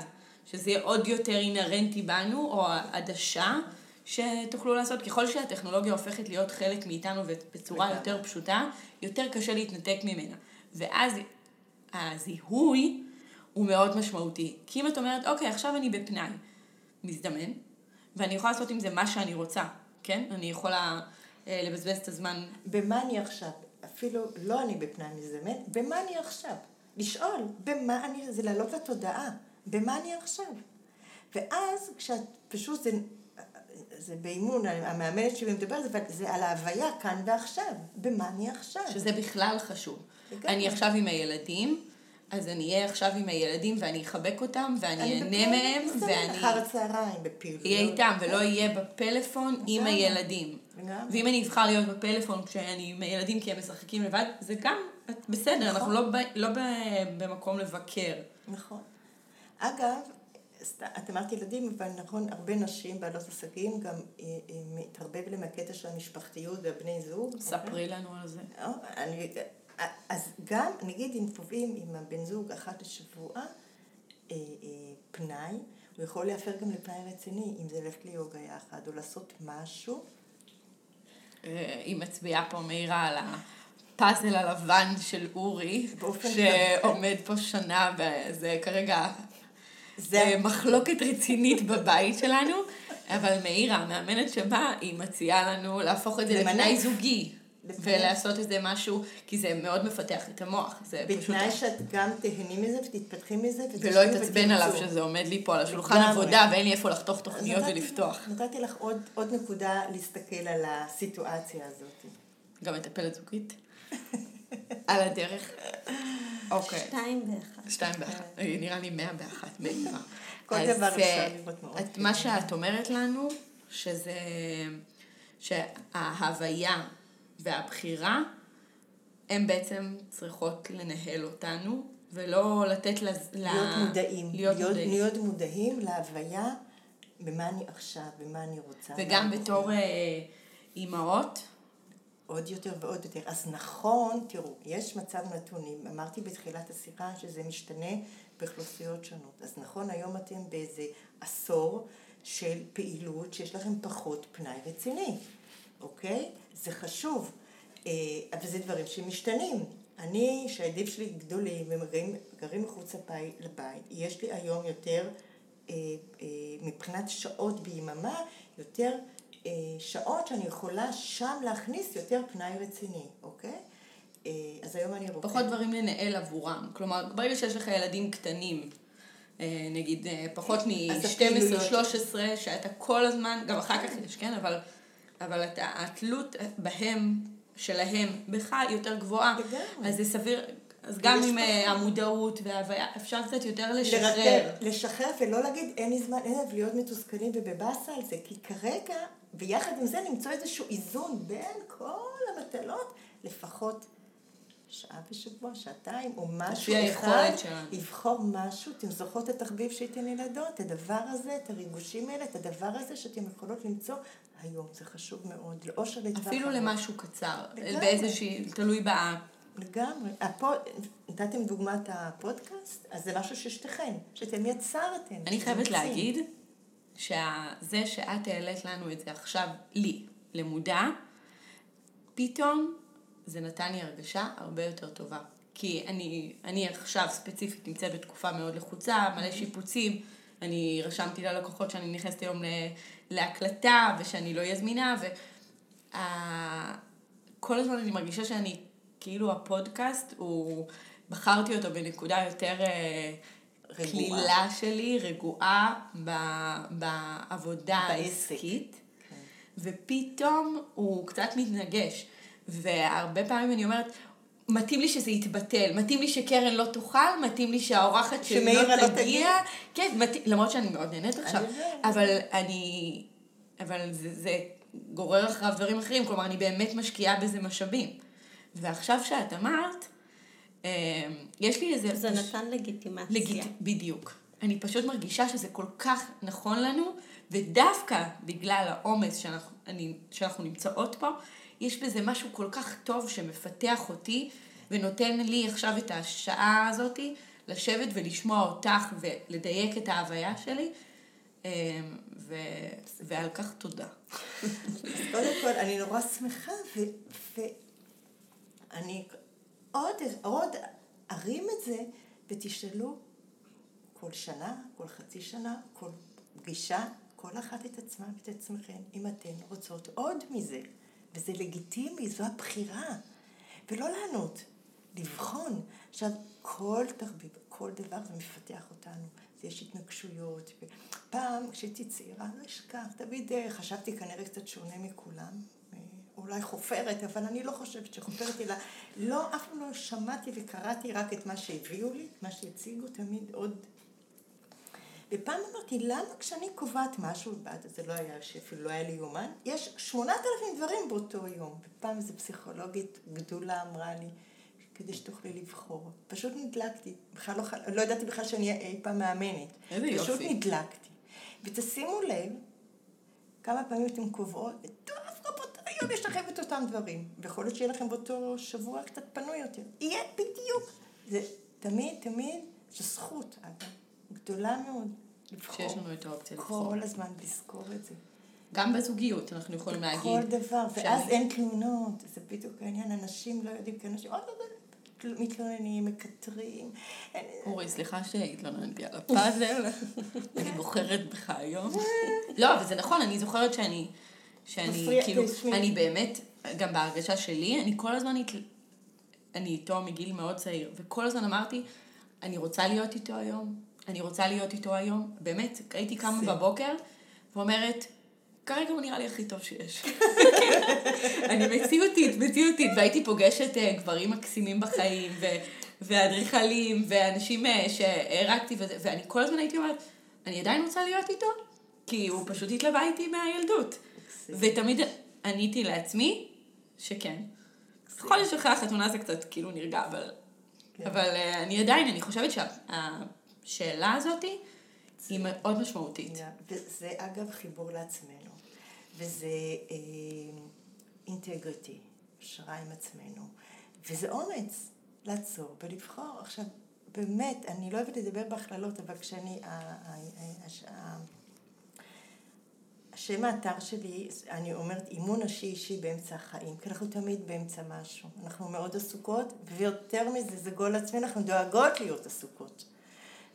שזה יהיה עוד יותר אינהרנטי בנו, או עדשה שתוכלו לעשות. ככל שהטכנולוגיה הופכת להיות חלק מאיתנו ובצורה לגמרי. יותר פשוטה, יותר קשה להתנתק ממנה. ואז הזיהוי הוא מאוד משמעותי. כי אם את אומרת, אוקיי, עכשיו אני בפנאי, מזדמן, ואני יכולה לעשות עם זה מה שאני רוצה, כן? אני יכולה אה, לבזבז את הזמן במה אני עכשיו? אפילו לא אני בפנאי מזדמן, במה אני עכשיו? לשאול, במה אני... זה לעלות לתודעה, במה אני עכשיו? ואז כשאת פשוט, זה, זה באימון, המאמנת שלי מדברת, זה על ההוויה כאן ועכשיו, במה אני עכשיו? שזה בכלל חשוב. אני עכשיו עם הילדים, אז אני אהיה עכשיו עם הילדים ואני אחבק אותם ואני אהנה בפנאי מהם ואני אחר הצהריים, בפעילויות. אהיה איתם ולא אהיה בפלאפון עם. הילדים. ואם אני אבחר להיות בפלאפון כשאני עם הילדים כי הם משחקים לבד, זה גם בסדר, אנחנו נכון. לא, לא במקום לבקר. נכון. אגב, את אמרת ילדים, אבל נכון, הרבה נשים בעלות עסקים גם מתערבב להם הקטע של המשפחתיות והבני זוג. ספרי לנו על זה. אה, אני, אז גם, נגיד אם קובעים עם הבן זוג אחת לשבוע אה, אה, פנאי, הוא יכול להפר גם לפנאי רציני, אם זה ללכת ליוגה יחד, או לעשות משהו. אה, היא מצביעה פה מאירה על הפאזל הלבן של אורי, שעומד פה שנה, וזה כרגע זה- זה מחלוקת רצינית בבית שלנו, אבל מאירה, המאמנת שבאה, היא מציעה לנו להפוך את זה. לתנאי זוגי. ולעשות איזה משהו, כי זה מאוד מפתח את המוח, זה פשוט... בתנאי שאת גם תהני מזה ותתפתחי מזה. ולא אתעצבן עליו. שזה עומד לי פה על השולחן. עבודה ואין לי איפה לחתוך תוכניות ולפתוח. נתתי לך עוד, עוד נקודה להסתכל על הסיטואציה הזאת. גם מטפלת זוגית. על הדרך. אוקיי. שתיים ואחת. שתיים באחת, אה, נראה לי מאה באחת. כל דבר אה, אפשר לראות מאוד את- מה שאת אומרת לנו, שזה, שההוויה והבחירה, הן בעצם צריכות לנהל אותנו, ולא לתת לז... להיות מודעים. להיות להיות, מודעים. להיות מודעים להוויה, במה אני עכשיו, במה אני רוצה. וגם בתור. אה, אימהות, עוד יותר ועוד יותר. אז נכון, תראו, יש מצב נתונים, אמרתי בתחילת השיחה שזה משתנה באוכלוסיות שונות. אז נכון, היום אתם באיזה עשור של פעילות שיש לכם פחות פנאי רציני, אוקיי? זה חשוב. אה, אבל זה דברים שמשתנים. אני, שהילדים שלי גדולים והם גרים, גרים מחוץ לבית, יש לי היום יותר אה, אה, אה, מבחינת שעות ביממה, יותר אה, שעות שאני יכולה שם להכניס יותר פנאי רציני, אוקיי? אה, אז היום אני רוקדת. פחות דברים לנהל עבורם. כלומר, ברגע שיש לך ילדים קטנים, אה, נגיד אה, פחות אז מ-12-13, שאתה כל הזמן, גם אחר כך יש, כן? אבל, אבל אתה, התלות בהם, שלהם, בך יותר גבוהה. לגמרי. אז זה סביר, אז גם עם. אה, המודעות וההוויה, אפשר קצת יותר לשחרר. לשחרר ולא להגיד אין לי זמן, אין לי להיות מתוסכלים ובבאסה על זה, כי כרגע, ויחד עם זה למצוא איזשהו איזון בין כל המטלות, לפחות שעה בשבוע, שעתיים, או משהו אחד. לבחור משהו, אתם זוכרות את התחביב שייתן ילדות, את הדבר הזה, את הריגושים האלה, את הדבר הזה שאתם יכולות למצוא היום, זה חשוב מאוד, לאושר לטווח אפילו. למשהו קצר. באיזושהי, תלוי ב... לגמרי. הפוד... נתתם דוגמת הפודקאסט, אז זה משהו ששתיכן, שאתם יצרתם. אני חייבת מקסים. להגיד, שזה שאת העלית לנו את זה עכשיו, לי, למודע, פתאום זה נתן לי הרגשה הרבה יותר טובה. כי אני, אני עכשיו ספציפית נמצאת בתקופה מאוד לחוצה, מלא שיפוצים. אני רשמתי ללקוחות שאני נכנסת היום להקלטה ושאני לא אהיה זמינה, וכל הזמן אני מרגישה שאני, כאילו הפודקאסט, הוא, בחרתי אותו בנקודה יותר אה. קלילה שלי, רגועה ב- בעבודה. העסקית. כן. ופתאום הוא קצת מתנגש. והרבה פעמים אני אומרת, מתאים לי שזה יתבטל, מתאים לי שקרן לא תאכל, מתאים לי שהאורחת שלי לא לא תגיע. תגיע. כן, מתאים, למרות שאני מאוד נהנית עכשיו, יודעת. אבל אני, אבל זה, זה גורר אחריו דברים אחרים, כלומר אני באמת משקיעה בזה משאבים. ועכשיו שאת אמרת, אה, יש לי איזה... זה פש- נתן לגיטימציה. לגיט... בדיוק. אני פשוט מרגישה שזה כל כך נכון לנו, ודווקא בגלל העומס שאנחנו, אני, שאנחנו נמצאות פה, יש בזה משהו כל כך טוב שמפתח אותי, ונותן לי עכשיו את השעה הזאתי לשבת ולשמוע אותך ולדייק את ההוויה שלי, אה, ו... ועל כך תודה. אז קודם כל, אני נורא שמחה, ואני עוד, עוד ארים את זה, ותשאלו כל שנה, כל חצי שנה, כל פגישה, כל אחת את עצמה ואת עצמכם, אם אתן רוצות עוד מזה, וזה לגיטימי, זו הבחירה, ולא לענות, לבחון. עכשיו, כל תחביב, כל דבר זה מפתח אותנו, יש התנגשויות. פעם, כשהייתי צעירה, לא אשכח, תמיד אה, חשבתי כנראה קצת שונה מכולם. אה, אולי חופרת, אבל אני לא חושבת שחופרת, אלא לא, אף פעם לא שמעתי וקראתי רק את מה שהביאו לי, מה שהציגו, תמיד עוד ופעם אמרתי, למה כשאני קובעת משהו, זה לא היה, שאפילו לא היה לי יומן, יש שמונת אלפים דברים באותו יום. ופעם איזו פסיכולוגית גדולה אמרה לי, כדי שתוכלי לבחור. פשוט נדלקתי. בכלל לא, לא ידעתי בכלל שאני אהיה אי פעם מאמנת. איזה פשוט יופי. נדלקתי. ותשימו לב, כמה פעמים אתם קובעות, טוב, רבותיי, היום יש לכם את אותם דברים. ויכול להיות שיהיה לכם באותו שבוע קצת פנוי יותר. יהיה בדיוק. זה תמיד, תמיד, זו זכות, אגב, גדולה מאוד. לבחור. שיש לנו את האופציה לבחור. כל הזמן לזכור את זה. גם בזוגיות אנחנו יכולים להגיד. כל דבר, ואז אין תלונות, זה בדיוק העניין, אנשים לא יודעים כאנשים, עוד עוד מתלוננים, מקטרים. אורי, סליחה שהתלוננתי על הפאזל, אני בוחרת בך היום. לא, אבל זה נכון, אני זוכרת שאני, שאני, כאילו. אני באמת, גם בהרגשה שלי, אני כל הזמן, אני איתו מגיל מאוד צעיר, וכל הזמן אמרתי, אני רוצה להיות איתו היום, אני רוצה להיות איתו היום. באמת, הייתי קמה. בבוקר ואומרת, כרגע הוא נראה לי הכי טוב שיש. אני מציאותית, מציאותית, והייתי פוגשת אה, גברים מקסימים בחיים, ו- ואדריכלים, ואנשים אה, שהערקתי, וזה, ואני כל הזמן הייתי אומרת, אני עדיין רוצה להיות איתו, כי הוא פשוט התלווה איתי מהילדות. ותמיד עניתי לעצמי שכן. יכול להיות שאחרי החתונה זה קצת כאילו נרגע, אבל, כן. אבל אה, אני עדיין, אני חושבת שהשאלה הזאתי היא מאוד משמעותית. וזה אגב חיבור לעצמנו, וזה אה, אינטגריטי, ישרה עם עצמנו, וזה אומץ לעצור ולבחור. עכשיו, באמת, אני לא אוהבת לדבר בהכללות, אבל כשאני, השם האתר שלי, אני אומרת אימון נשי אישי באמצע החיים, כי אנחנו תמיד באמצע משהו. אנחנו מאוד עסוקות, ויותר מזה, זה גול עצמי, אנחנו דואגות להיות עסוקות.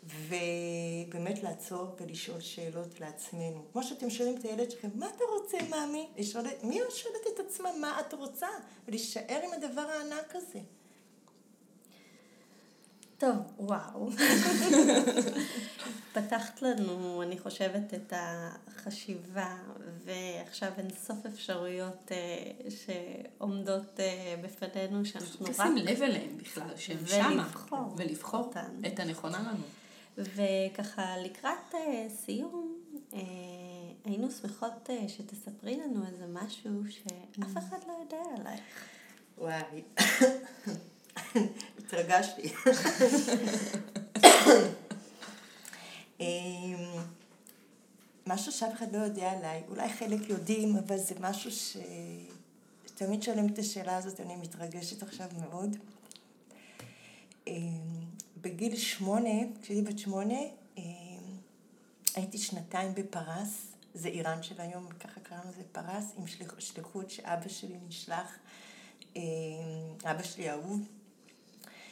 ובאמת לעצור ולשאול שאלות לעצמנו. כמו שאתם שואלים את הילד שלכם, מה אתה רוצה, מאמי? לשאול, מי שואלת את עצמה, מה את רוצה? ולהישאר עם הדבר הענק הזה. טוב, וואו. פתחת לנו, אני חושבת, את החשיבה, ועכשיו אין סוף אפשרויות אה, שעומדות אה, בפנינו, שאנחנו רק... לשים לב אליהן בכלל, שהן שמה. ולבחור. ולבחור אותן. את הנכונה לנו. וככה, לקראת אה, סיום, אה, היינו שמחות אה, שתספרי לנו איזה משהו שאף אחד לא יודע עלייך. וואי. התרגשתי. אמ, משהו שאף אחד לא יודע עליי, אולי חלק יודעים, אבל זה משהו ש... תמיד שואלים את השאלה הזאת, אני מתרגשת עכשיו מאוד. בגיל שמונה, כשהייתי בת שמונה, אמ, הייתי שנתיים בפרס, זה איראן של היום, ככה קראנו לזה פרס, עם שליחות שאבא שלי נשלח, אבא שלי אהוב,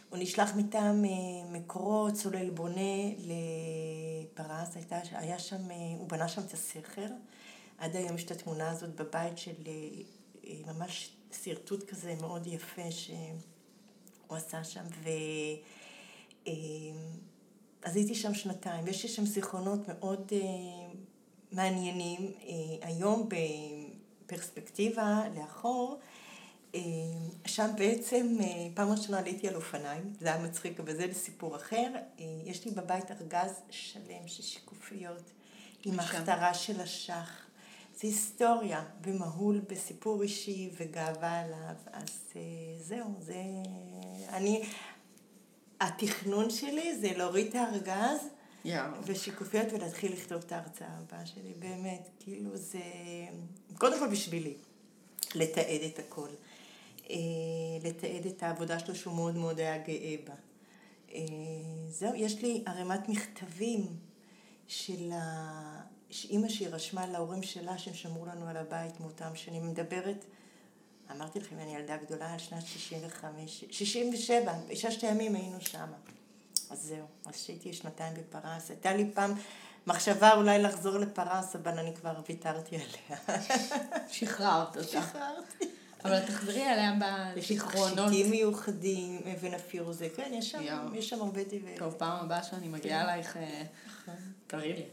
הוא נשלח מטעם אה, מקורות, צולל בונה לפרס, הייתה, היה שם, אה, הוא בנה שם את הסכר. עד היום יש את התמונה הזאת בבית של אה, ממש שרטוט כזה מאוד יפה שהוא עשה שם. ו... אז הייתי שם שנתיים, ויש לי שם זיכרונות מאוד מעניינים. היום בפרספקטיבה לאחור, אה, שם בעצם אה, פעם ראשונה עליתי על אופניים, זה היה מצחיק, אבל זה לסיפור אחר. אה, יש לי בבית ארגז שלם של שיקופיות עם הכתרה של השח. זה היסטוריה ומהול בסיפור אישי וגאווה עליו. אז זהו, זה... אני... התכנון שלי זה להוריד את הארגז yeah. ושיקופיות ולהתחיל לכתוב את ההרצאה הבאה שלי. באמת, כאילו זה... קודם כל בשבילי, לתעד את הכל. אה, לתעד את העבודה שלו שהוא מאוד מאוד היה גאה בה. אה, זהו, יש לי ערימת מכתבים של ה... שאימא שהיא רשמה להורים שלה שהם שמרו לנו על הבית מאותם שנים. מדברת, אמרתי לכם, אני ילדה גדולה על שנת 65, 67, בששת הימים היינו שם. אז זהו, אז שהייתי שנתיים בפרס. הייתה לי פעם מחשבה אולי לחזור לפרס, אבל אני כבר ויתרתי עליה. שחררת אותה. שחררתי. אבל תחזרי עליה בזיכרונות. יש תכשיטים מיוחדים, אבן הפירוזה, כן, יש שם, יש שם הרבה טבעי. טוב, פעם הבאה שאני מגיעה כן. אלייך, אה, נכון. תראי לי.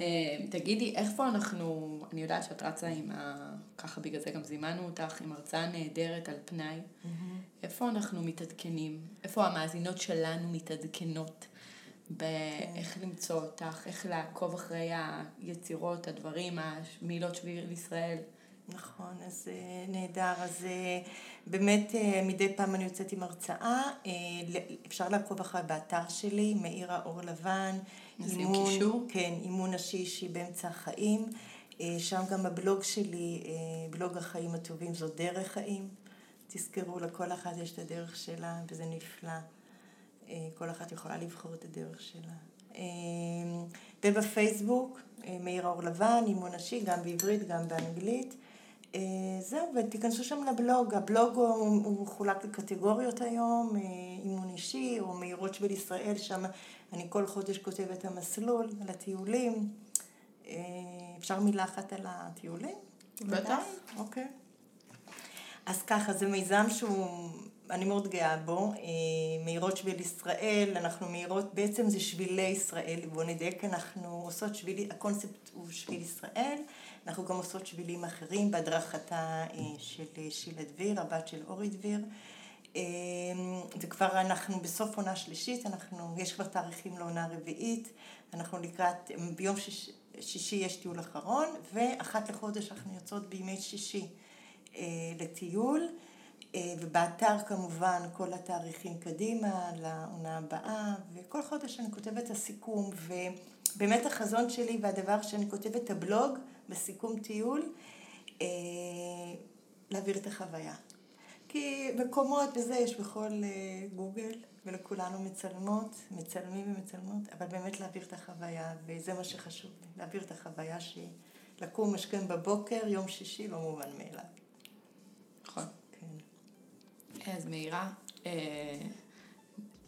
אה, תגידי, איפה אנחנו, אני יודעת שאת רצה עם ה... ככה בגלל זה גם זימנו אותך, עם הרצאה נהדרת על פנאי. איפה אנחנו מתעדכנים? איפה המאזינות שלנו מתעדכנות? באיך כן. למצוא אותך, איך לעקוב אחרי היצירות, הדברים, המילות שביעי לישראל. נכון, אז אה, נהדר. אז אה, באמת מדי פעם אני יוצאת עם הרצאה. אפשר לעקוב אחרי באתר שלי, מאירה אור לבן. נשים קישור? כן, אימון נשי אישי באמצע החיים. שם גם הבלוג שלי, בלוג החיים הטובים, זו דרך חיים. תזכרו, לכל אחת יש את הדרך שלה, וזה נפלא. כל אחת יכולה לבחור את הדרך שלה. ובפייסבוק, מאירה אור לבן, אימון נשי, גם בעברית, גם באנגלית. אה, זהו, ותיכנסו שם לבלוג, הבלוג הוא, הוא חולק לקטגוריות היום, אה, אימון אישי או מהירות של ישראל, שם אני כל חודש כותבת את המסלול, על הטיולים. אה, אפשר מילה אחת על הטיולים? בטח. אוקיי. אז ככה, זה מיזם שהוא, אני מאוד גאה בו, מהירות שביל ישראל, אנחנו מהירות, בעצם זה שבילי ישראל, בוא נדייק, אנחנו עושות שבילי, הקונספט הוא שביל ישראל. אנחנו גם עושות שבילים אחרים בהדרכתה אה, של אה, שילה דביר, הבת של אורי דביר. אה, וכבר אנחנו בסוף עונה שלישית, אנחנו, יש כבר תאריכים לעונה רביעית, אנחנו לקראת, ביום שיש, שישי יש טיול אחרון, ואחת לחודש אנחנו יוצאות בימי שישי לטיול, ובאתר כמובן כל התאריכים קדימה לעונה הבאה, וכל חודש אני כותבת את הסיכום, ובאמת החזון שלי והדבר שאני כותבת את הבלוג, בסיכום טיול, אה, להעביר את החוויה. כי מקומות וזה יש בכל אה, גוגל, ולכולנו מצלמות, מצלמים ומצלמות, אבל באמת להעביר את החוויה, וזה מה שחשוב לי, להעביר את החוויה שלקום משכם בבוקר, יום שישי, לא מובן מאליו. נכון. כן. אז מאירה, אה,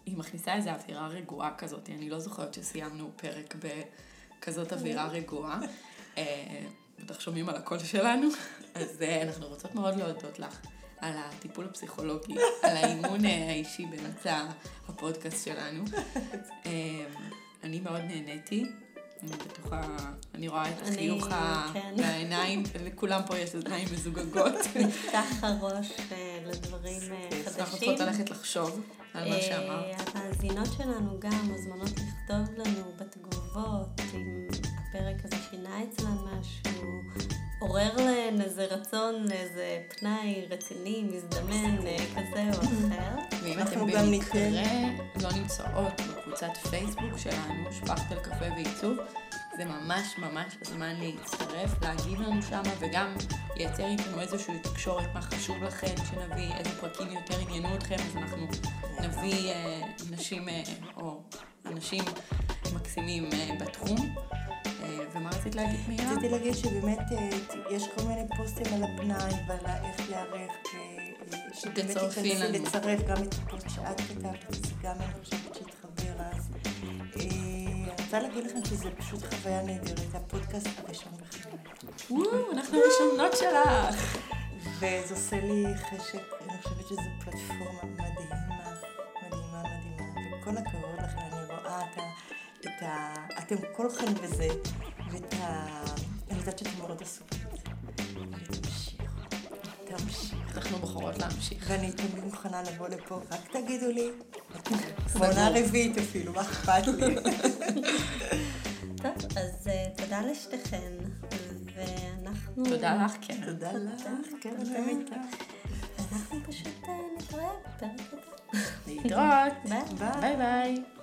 היא מכניסה איזו אווירה רגועה כזאת, אני לא זוכרת שסיימנו פרק בכזאת אווירה רגועה. אה, בטח שומעים על הקול שלנו, אז אה, אנחנו רוצות מאוד להודות לך על הטיפול הפסיכולוגי, על האימון אה, האישי באמצע הפודקאסט שלנו. אני מאוד נהניתי. אני בטוחה, אני רואה את החיוך כן. בעיניים, לכולם פה יש עיניים מזוגגות. נפתח הראש לדברים חדשים. אנחנו צריכות ללכת לחשוב על מה שאמרת. המאזינות שלנו גם מוזמנות לכתוב לנו בתגובות, אם הפרק הזה שינה אצלן משהו, עורר להן איזה רצון לאיזה פנאי רציני, מזדמן, כזה או אחר. ואם אתם במקרה לא נמצאות בקבוצת פייסבוק שלנו, שפכת על קפה ועיצוב, זה ממש ממש הזמן להצטרף, להגיב לנו שם וגם לייצר איתנו איזושהי תקשורת, מה חשוב לכם שנביא, איזה פרקים יותר עניינו אתכם, אז אנחנו נביא אה, נשים אה, או אנשים מקסימים אה, בתחום. אה, ומה רצית להגיד מילה? רציתי להגיד שבאמת אה, יש כל מיני פוסטים על הפנאי ועל איך להיערך. שתצרפי לנו. לצרף גם את הפוסט שאת כתבת, גם אני חושבת שהתחבר אז. אני רוצה להגיד לכם שזה פשוט חוויה נהדרת, הפודקאסט הראשון בחיי. וואו, אנחנו הראשונות שלך. וזה עושה לי חשק, אני חושבת שזו פלטפורמה מדהימה, מדהימה, מדהימה. וכל הכבוד את ה... אתם כולכם בזה, ואת ה... אני יודעת שאתם מאוד עסוקים תמשיכו. אנחנו בוחרות להמשיך. ואני תמיד מוכנה לבוא לפה, רק תגידו לי. בעונה רביעית אפילו, מה אכפת לי? טוב, אז אה, תודה לשתיכן, ואנחנו... תודה לך, כן. תודה לך, כן, אתם. אנחנו פשוט אה, נתראה בפרק הבא. להתראות. ביי ביי.